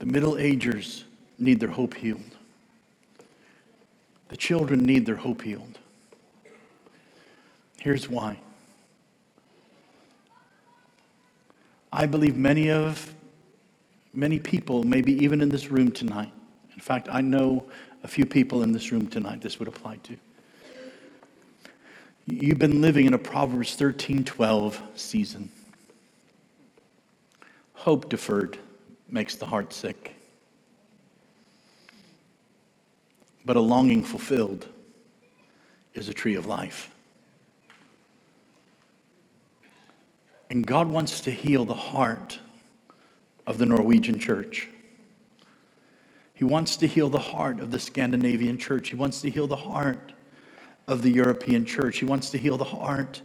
The middle agers need their hope healed. The children need their hope healed. Here's why I believe many of many people, maybe even in this room tonight. In fact, I know a few people in this room tonight this would apply to. You've been living in a Proverbs 13:12 season. Hope deferred makes the heart sick. But a longing fulfilled is a tree of life. And God wants to heal the heart of the Norwegian church. He wants to heal the heart of the Scandinavian church. He wants to heal the heart of the European church. He wants to heal the heart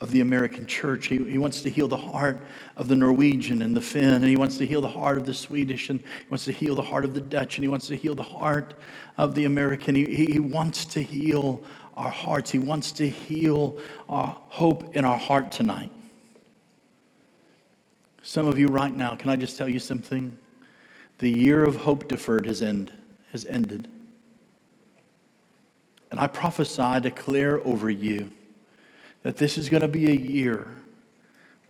of the American church. He, he wants to heal the heart of the Norwegian and the Finn, and he wants to heal the heart of the Swedish, and he wants to heal the heart of the Dutch, and he wants to heal the heart of the American. He, he wants to heal our hearts. He wants to heal our hope in our heart tonight. Some of you right now, can I just tell you something? The year of hope deferred has, end, has ended. And I prophesy, declare over you that this is going to be a year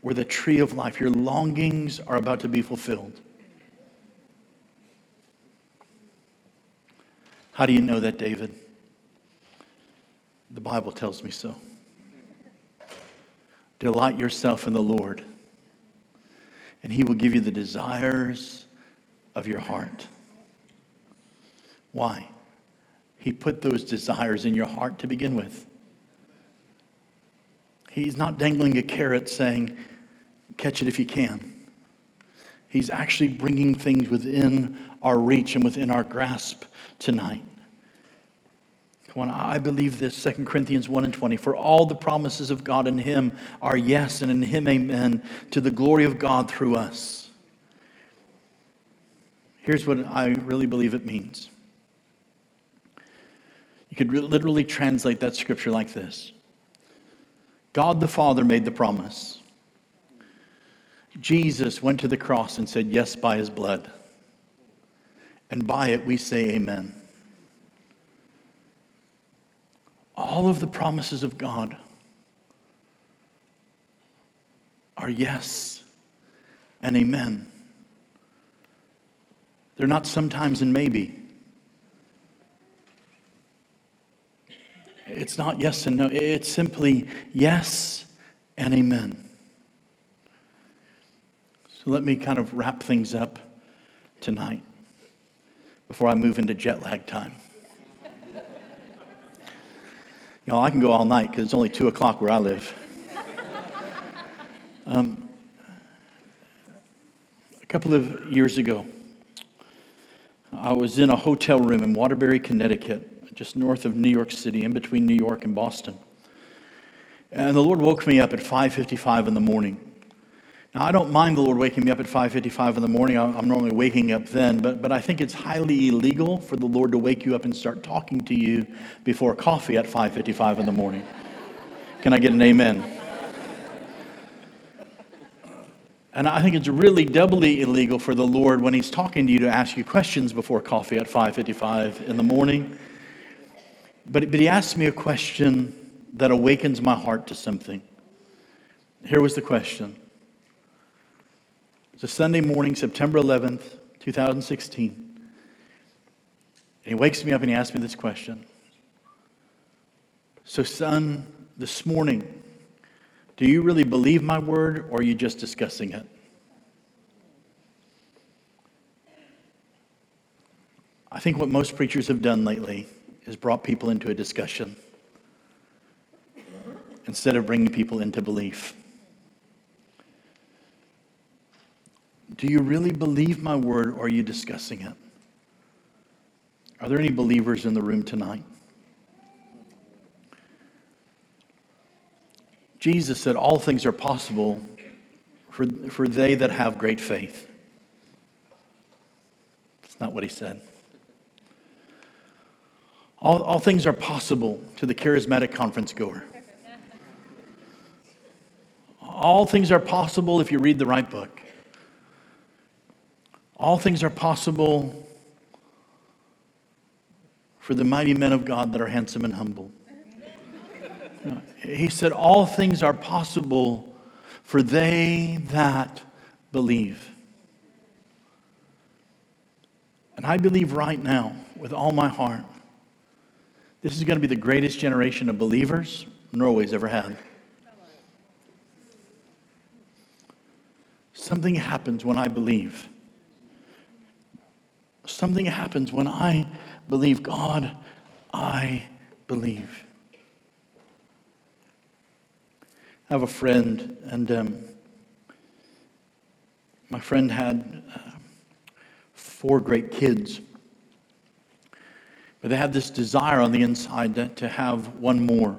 where the tree of life, your longings are about to be fulfilled. How do you know that, David? The Bible tells me so. Delight yourself in the Lord and He will give you the desires of your heart. Why? He put those desires in your heart to begin with. He's not dangling a carrot saying, catch it if you can. He's actually bringing things within our reach and within our grasp tonight. When I believe this, 2 Corinthians 1 and 20. For all the promises of God in Him are yes, and in Him amen, to the glory of God through us. Here's what I really believe it means You could literally translate that scripture like this God the Father made the promise. Jesus went to the cross and said yes by his blood. And by it we say amen. All of the promises of God are yes and amen. They're not sometimes and maybe. It's not yes and no. It's simply yes and amen. So let me kind of wrap things up tonight before I move into jet lag time. Know, I can go all night because it's only 2 o'clock where I live. Um, a couple of years ago, I was in a hotel room in Waterbury, Connecticut, just north of New York City, in between New York and Boston. And the Lord woke me up at 5:55 in the morning. Now, I don't mind the Lord waking me up at 5:55 in the morning. I'm normally waking up then, but, but I think it's highly illegal for the Lord to wake you up and start talking to you before coffee at 5:55 in the morning. Can I get an amen? And I think it's really doubly illegal for the Lord when He's talking to you to ask you questions before coffee at 5:55 in the morning. But, but He asked me a question that awakens my heart to something. Here was the question. It's a Sunday morning, September 11th, 2016. And he wakes me up and he asks me this question. So, son, this morning, do you really believe my word or are you just discussing it? I think what most preachers have done lately is brought people into a discussion instead of bringing people into belief. Do you really believe my word or are you discussing it? Are there any believers in the room tonight? Jesus said, All things are possible for, for they that have great faith. That's not what he said. All, all things are possible to the charismatic conference goer. All things are possible if you read the right book. All things are possible for the mighty men of God that are handsome and humble. He said, All things are possible for they that believe. And I believe right now, with all my heart, this is going to be the greatest generation of believers Norway's ever had. Something happens when I believe. Something happens when I believe. God, I believe. I have a friend, and um, my friend had uh, four great kids. But they had this desire on the inside to, to have one more.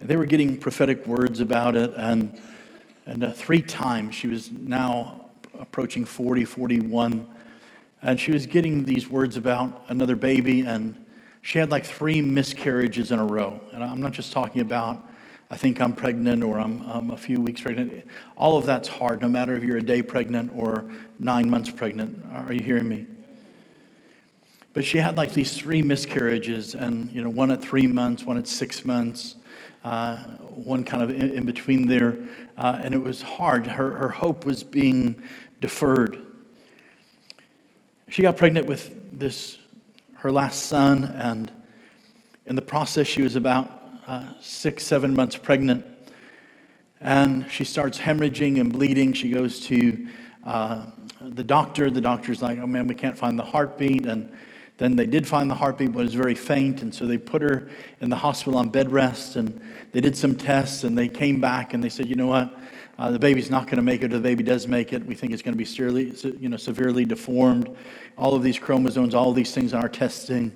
And they were getting prophetic words about it, and, and uh, three times she was now approaching 40, 41, and she was getting these words about another baby, and she had like three miscarriages in a row. And I'm not just talking about I think I'm pregnant or I'm, I'm, a few weeks pregnant. All of that's hard, no matter if you're a day pregnant or nine months pregnant. Are you hearing me? But she had like these three miscarriages, and you know, one at three months, one at six months, uh, one kind of in, in between there, uh, and it was hard. Her, her hope was being deferred. She got pregnant with this, her last son, and in the process, she was about uh, six, seven months pregnant. And she starts hemorrhaging and bleeding. She goes to uh, the doctor. The doctor's like, oh man, we can't find the heartbeat. And then they did find the heartbeat, but it was very faint. And so they put her in the hospital on bed rest. And they did some tests. And they came back and they said, you know what? Uh, the baby's not going to make it, or the baby does make it. We think it's going to be severely, you know, severely deformed. All of these chromosomes, all these things in our testing.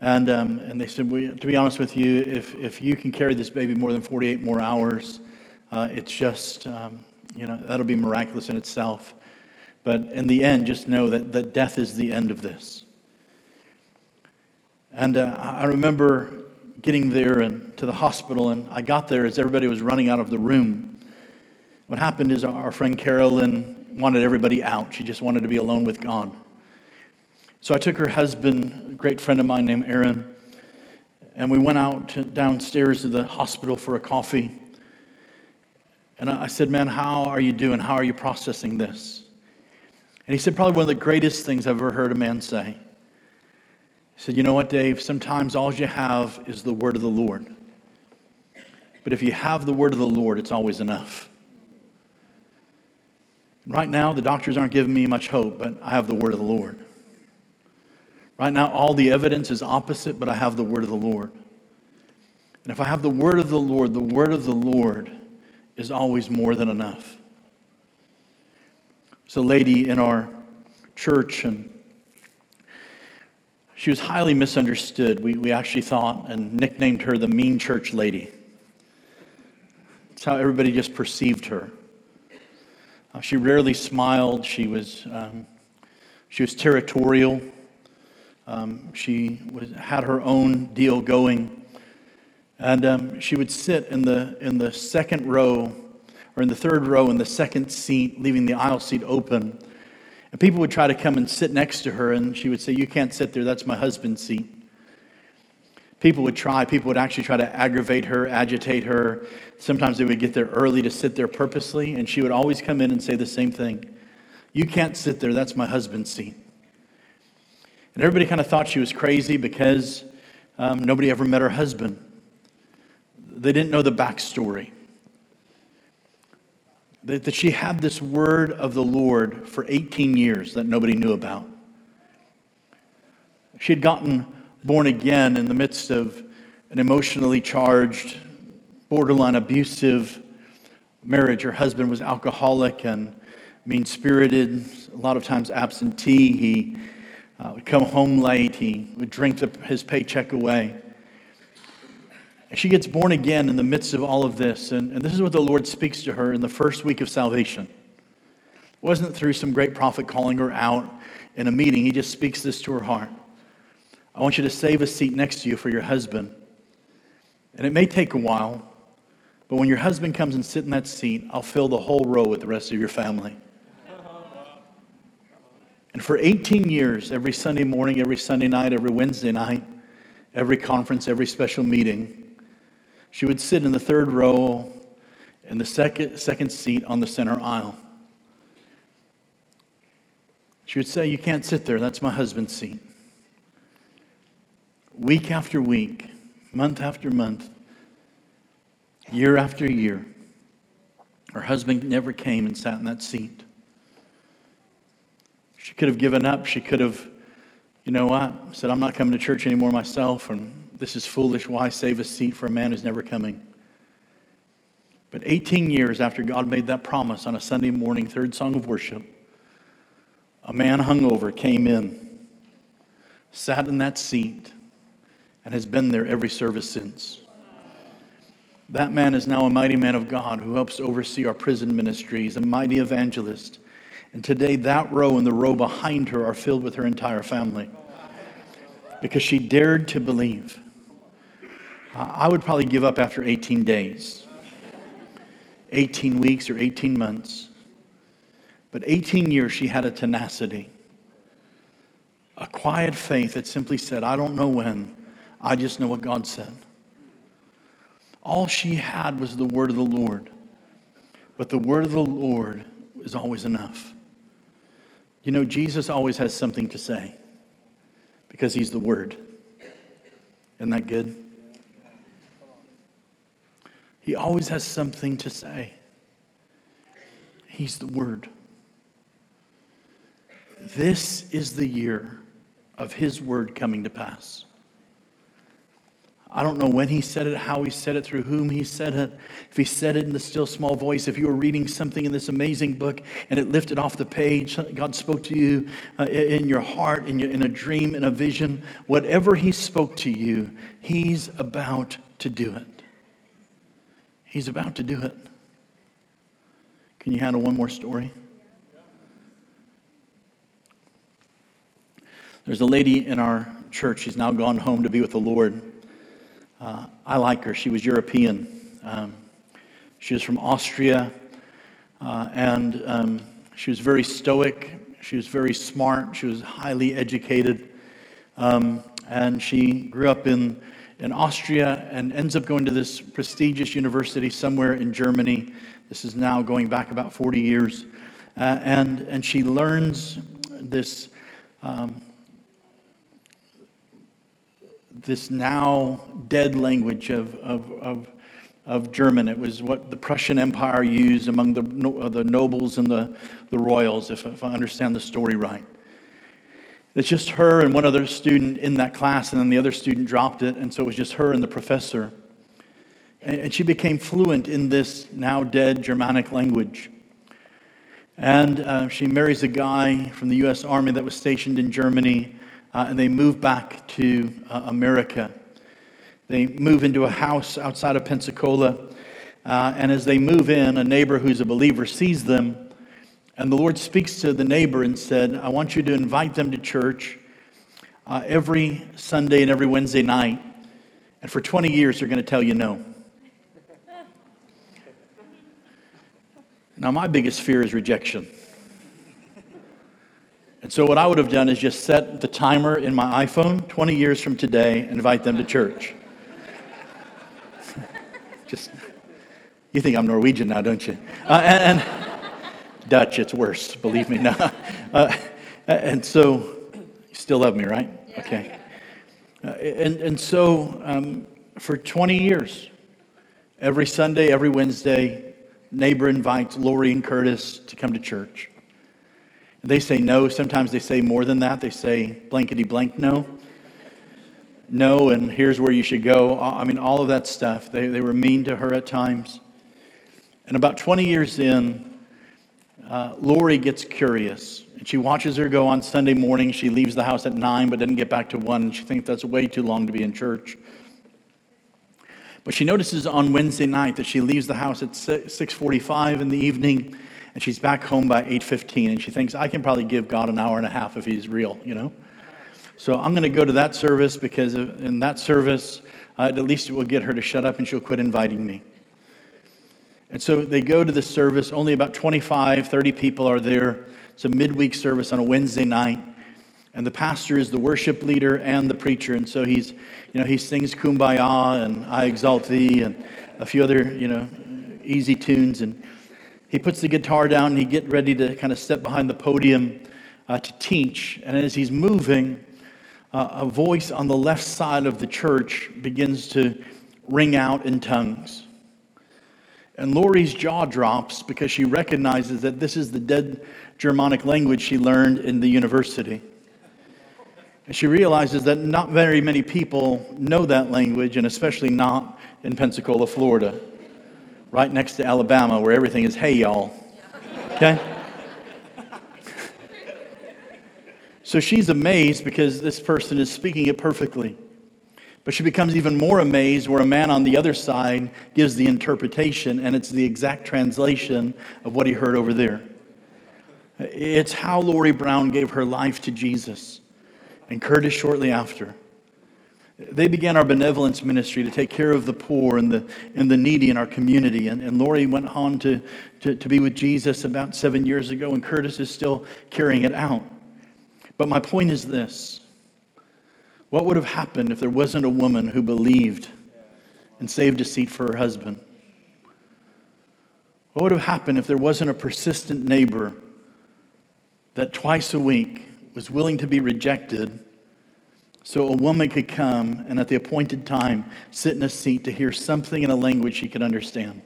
And, um, and they said, well, to be honest with you, if, if you can carry this baby more than 48 more hours, uh, it's just, um, you know, that'll be miraculous in itself. But in the end, just know that, that death is the end of this. And uh, I remember getting there and to the hospital, and I got there as everybody was running out of the room. What happened is our friend Carolyn wanted everybody out. She just wanted to be alone with God. So I took her husband, a great friend of mine named Aaron, and we went out downstairs to the hospital for a coffee. And I said, Man, how are you doing? How are you processing this? And he said, Probably one of the greatest things I've ever heard a man say. He said, You know what, Dave? Sometimes all you have is the word of the Lord. But if you have the word of the Lord, it's always enough. Right now, the doctors aren't giving me much hope, but I have the word of the Lord. Right now, all the evidence is opposite, but I have the word of the Lord. And if I have the word of the Lord, the word of the Lord is always more than enough. There's a lady in our church, and she was highly misunderstood. We, we actually thought and nicknamed her the mean church lady. That's how everybody just perceived her. Uh, she rarely smiled. She was, um, she was territorial. Um, she was, had her own deal going. And um, she would sit in the, in the second row, or in the third row, in the second seat, leaving the aisle seat open. And people would try to come and sit next to her, and she would say, You can't sit there, that's my husband's seat. People would try, people would actually try to aggravate her, agitate her. Sometimes they would get there early to sit there purposely, and she would always come in and say the same thing You can't sit there, that's my husband's seat. And everybody kind of thought she was crazy because um, nobody ever met her husband. They didn't know the backstory. That, that she had this word of the Lord for 18 years that nobody knew about. She had gotten born again in the midst of an emotionally charged, borderline abusive marriage. Her husband was alcoholic and mean spirited, a lot of times absentee. He uh, would come home late, he would drink the, his paycheck away. She gets born again in the midst of all of this. And, and this is what the Lord speaks to her in the first week of salvation. It wasn't through some great prophet calling her out in a meeting, He just speaks this to her heart. I want you to save a seat next to you for your husband. And it may take a while, but when your husband comes and sits in that seat, I'll fill the whole row with the rest of your family. And for 18 years, every Sunday morning, every Sunday night, every Wednesday night, every conference, every special meeting, she would sit in the third row in the second, second seat on the center aisle. She would say, You can't sit there, that's my husband's seat. Week after week, month after month, year after year, her husband never came and sat in that seat. She could have given up. She could have, you know what, said, I'm not coming to church anymore myself, and this is foolish. Why save a seat for a man who's never coming? But 18 years after God made that promise on a Sunday morning, third song of worship, a man hungover came in, sat in that seat, and has been there every service since. That man is now a mighty man of God who helps oversee our prison ministries, a mighty evangelist and today, that row and the row behind her are filled with her entire family because she dared to believe. I would probably give up after 18 days, 18 weeks, or 18 months. But 18 years, she had a tenacity, a quiet faith that simply said, I don't know when, I just know what God said. All she had was the word of the Lord. But the word of the Lord is always enough. You know, Jesus always has something to say because he's the Word. Isn't that good? He always has something to say. He's the Word. This is the year of His Word coming to pass. I don't know when he said it, how he said it, through whom he said it. If he said it in the still small voice, if you were reading something in this amazing book and it lifted off the page, God spoke to you uh, in your heart, in, your, in a dream, in a vision, whatever he spoke to you, he's about to do it. He's about to do it. Can you handle one more story? There's a lady in our church. She's now gone home to be with the Lord. Uh, I like her. She was European. Um, she was from Austria, uh, and um, she was very stoic. She was very smart. She was highly educated. Um, and she grew up in, in Austria and ends up going to this prestigious university somewhere in Germany. This is now going back about 40 years. Uh, and, and she learns this, um, this now dead language of, of, of, of German. It was what the Prussian Empire used among the, the nobles and the, the royals, if, if I understand the story right. It's just her and one other student in that class, and then the other student dropped it, and so it was just her and the professor. And she became fluent in this now dead Germanic language. And uh, she marries a guy from the U.S. Army that was stationed in Germany, uh, and they move back to uh, America. They move into a house outside of Pensacola, uh, and as they move in, a neighbor who's a believer sees them, and the Lord speaks to the neighbor and said, I want you to invite them to church uh, every Sunday and every Wednesday night, and for 20 years they're going to tell you no. Now, my biggest fear is rejection. And so, what I would have done is just set the timer in my iPhone 20 years from today and invite them to church. just, you think I'm Norwegian now, don't you? Uh, and, and, Dutch, it's worse, believe me. No. Uh, and so, you still love me, right? Okay. Uh, and, and so, um, for 20 years, every Sunday, every Wednesday, neighbor invites Lori and Curtis to come to church. They say no. Sometimes they say more than that. They say blankety blank no. No, and here's where you should go. I mean, all of that stuff. They, they were mean to her at times. And about 20 years in, uh, Lori gets curious. And she watches her go on Sunday morning. She leaves the house at 9 but doesn't get back to 1. She thinks that's way too long to be in church. But she notices on Wednesday night that she leaves the house at 6:45 in the evening and she's back home by 8:15 and she thinks I can probably give God an hour and a half if he's real, you know? So I'm going to go to that service because in that service uh, at least it will get her to shut up and she'll quit inviting me. And so they go to the service. Only about 25, 30 people are there. It's a midweek service on a Wednesday night. And the pastor is the worship leader and the preacher. And so he's, you know, he sings Kumbaya and I Exalt Thee and a few other, you know, easy tunes. And he puts the guitar down and he get ready to kind of step behind the podium uh, to teach. And as he's moving, uh, a voice on the left side of the church begins to ring out in tongues. And Lori's jaw drops because she recognizes that this is the dead Germanic language she learned in the university. And she realizes that not very many people know that language, and especially not in Pensacola, Florida, right next to Alabama, where everything is hey, y'all. Okay? So she's amazed because this person is speaking it perfectly. But she becomes even more amazed where a man on the other side gives the interpretation, and it's the exact translation of what he heard over there. It's how Lori Brown gave her life to Jesus and Curtis shortly after. They began our benevolence ministry to take care of the poor and the, and the needy in our community. And, and Lori went on to, to, to be with Jesus about seven years ago, and Curtis is still carrying it out. But my point is this what would have happened if there wasn't a woman who believed and saved a seat for her husband? What would have happened if there wasn't a persistent neighbor that twice a week was willing to be rejected so a woman could come and at the appointed time sit in a seat to hear something in a language she could understand.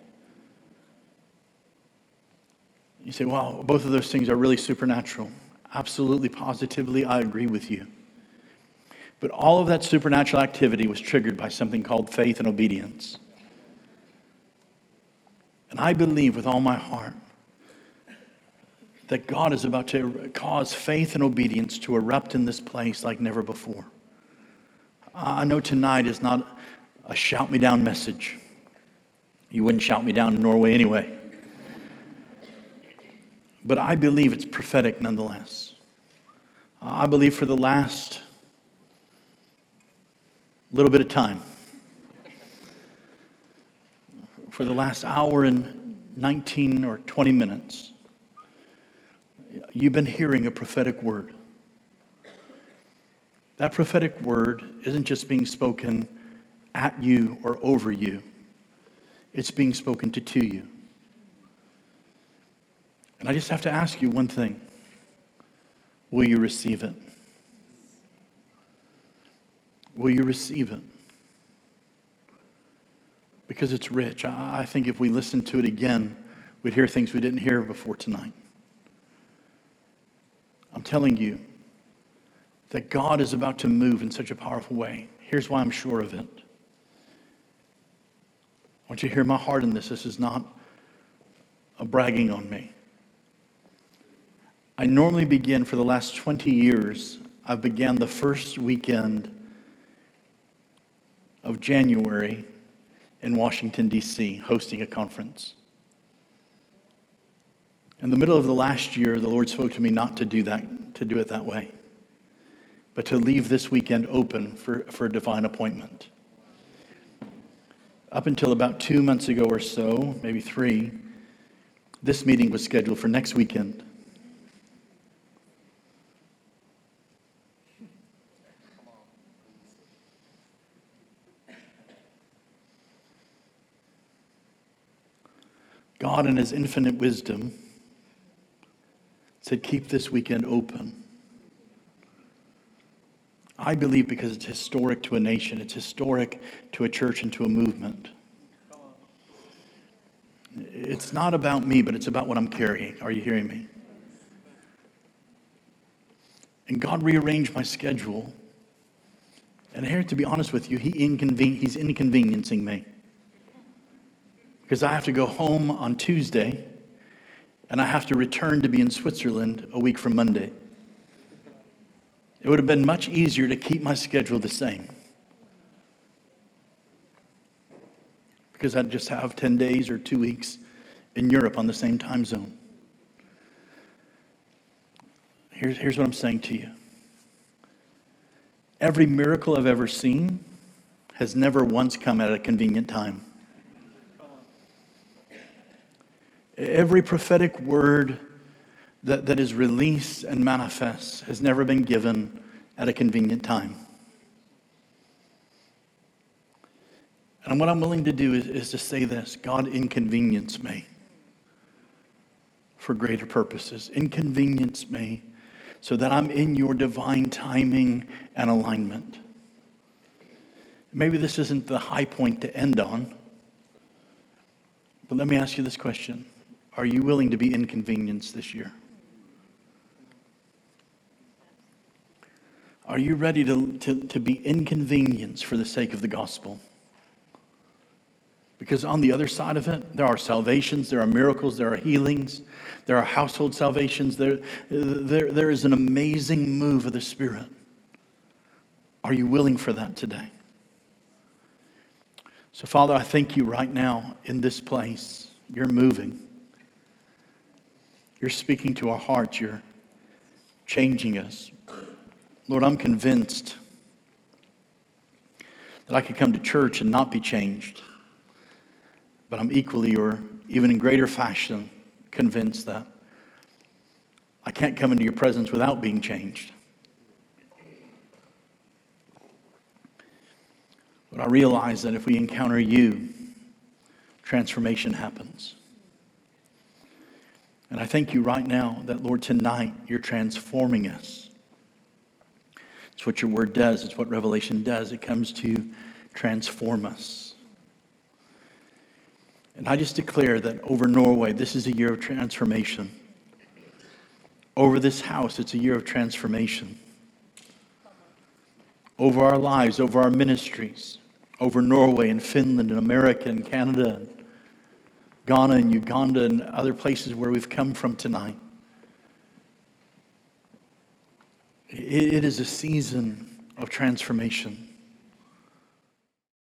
You say, wow, both of those things are really supernatural. Absolutely, positively, I agree with you. But all of that supernatural activity was triggered by something called faith and obedience. And I believe with all my heart that God is about to cause faith and obedience to erupt in this place like never before. I know tonight is not a shout me down message. You wouldn't shout me down in Norway anyway. But I believe it's prophetic nonetheless. I believe for the last little bit of time. For the last hour and 19 or 20 minutes, you've been hearing a prophetic word. That prophetic word isn't just being spoken at you or over you, it's being spoken to to you. And I just have to ask you one thing Will you receive it? Will you receive it? Because it's rich. I think if we listened to it again, we'd hear things we didn't hear before tonight. I'm telling you that God is about to move in such a powerful way. Here's why I'm sure of it. I want you to hear my heart in this. This is not a bragging on me. I normally begin for the last 20 years, I've began the first weekend of January in Washington, D.C., hosting a conference. In the middle of the last year, the Lord spoke to me not to do that, to do it that way, but to leave this weekend open for, for a divine appointment. Up until about two months ago or so, maybe three, this meeting was scheduled for next weekend. God, in His infinite wisdom, said, Keep this weekend open. I believe because it's historic to a nation, it's historic to a church and to a movement. It's not about me, but it's about what I'm carrying. Are you hearing me? And God rearranged my schedule. And here, to be honest with you, he inconven- He's inconveniencing me because I have to go home on Tuesday and I have to return to be in Switzerland a week from Monday. It would have been much easier to keep my schedule the same because I'd just have 10 days or two weeks in Europe on the same time zone. Here's, here's what I'm saying to you every miracle I've ever seen has never once come at a convenient time. Every prophetic word that, that is released and manifests has never been given at a convenient time. And what I'm willing to do is, is to say this God inconvenience me for greater purposes. Inconvenience me so that I'm in your divine timing and alignment. Maybe this isn't the high point to end on, but let me ask you this question are you willing to be inconvenienced this year? Are you ready to, to, to be inconvenienced for the sake of the gospel? Because on the other side of it, there are salvations, there are miracles, there are healings, there are household salvations, there, there, there is an amazing move of the Spirit. Are you willing for that today? So, Father, I thank you right now in this place. You're moving. You're speaking to our hearts. You're changing us. Lord, I'm convinced that I could come to church and not be changed. But I'm equally, or even in greater fashion, convinced that I can't come into your presence without being changed. But I realize that if we encounter you, transformation happens. And I thank you right now that, Lord, tonight you're transforming us. It's what your word does, it's what Revelation does. It comes to transform us. And I just declare that over Norway, this is a year of transformation. Over this house, it's a year of transformation. Over our lives, over our ministries, over Norway and Finland and America and Canada and Ghana and Uganda and other places where we've come from tonight. It is a season of transformation.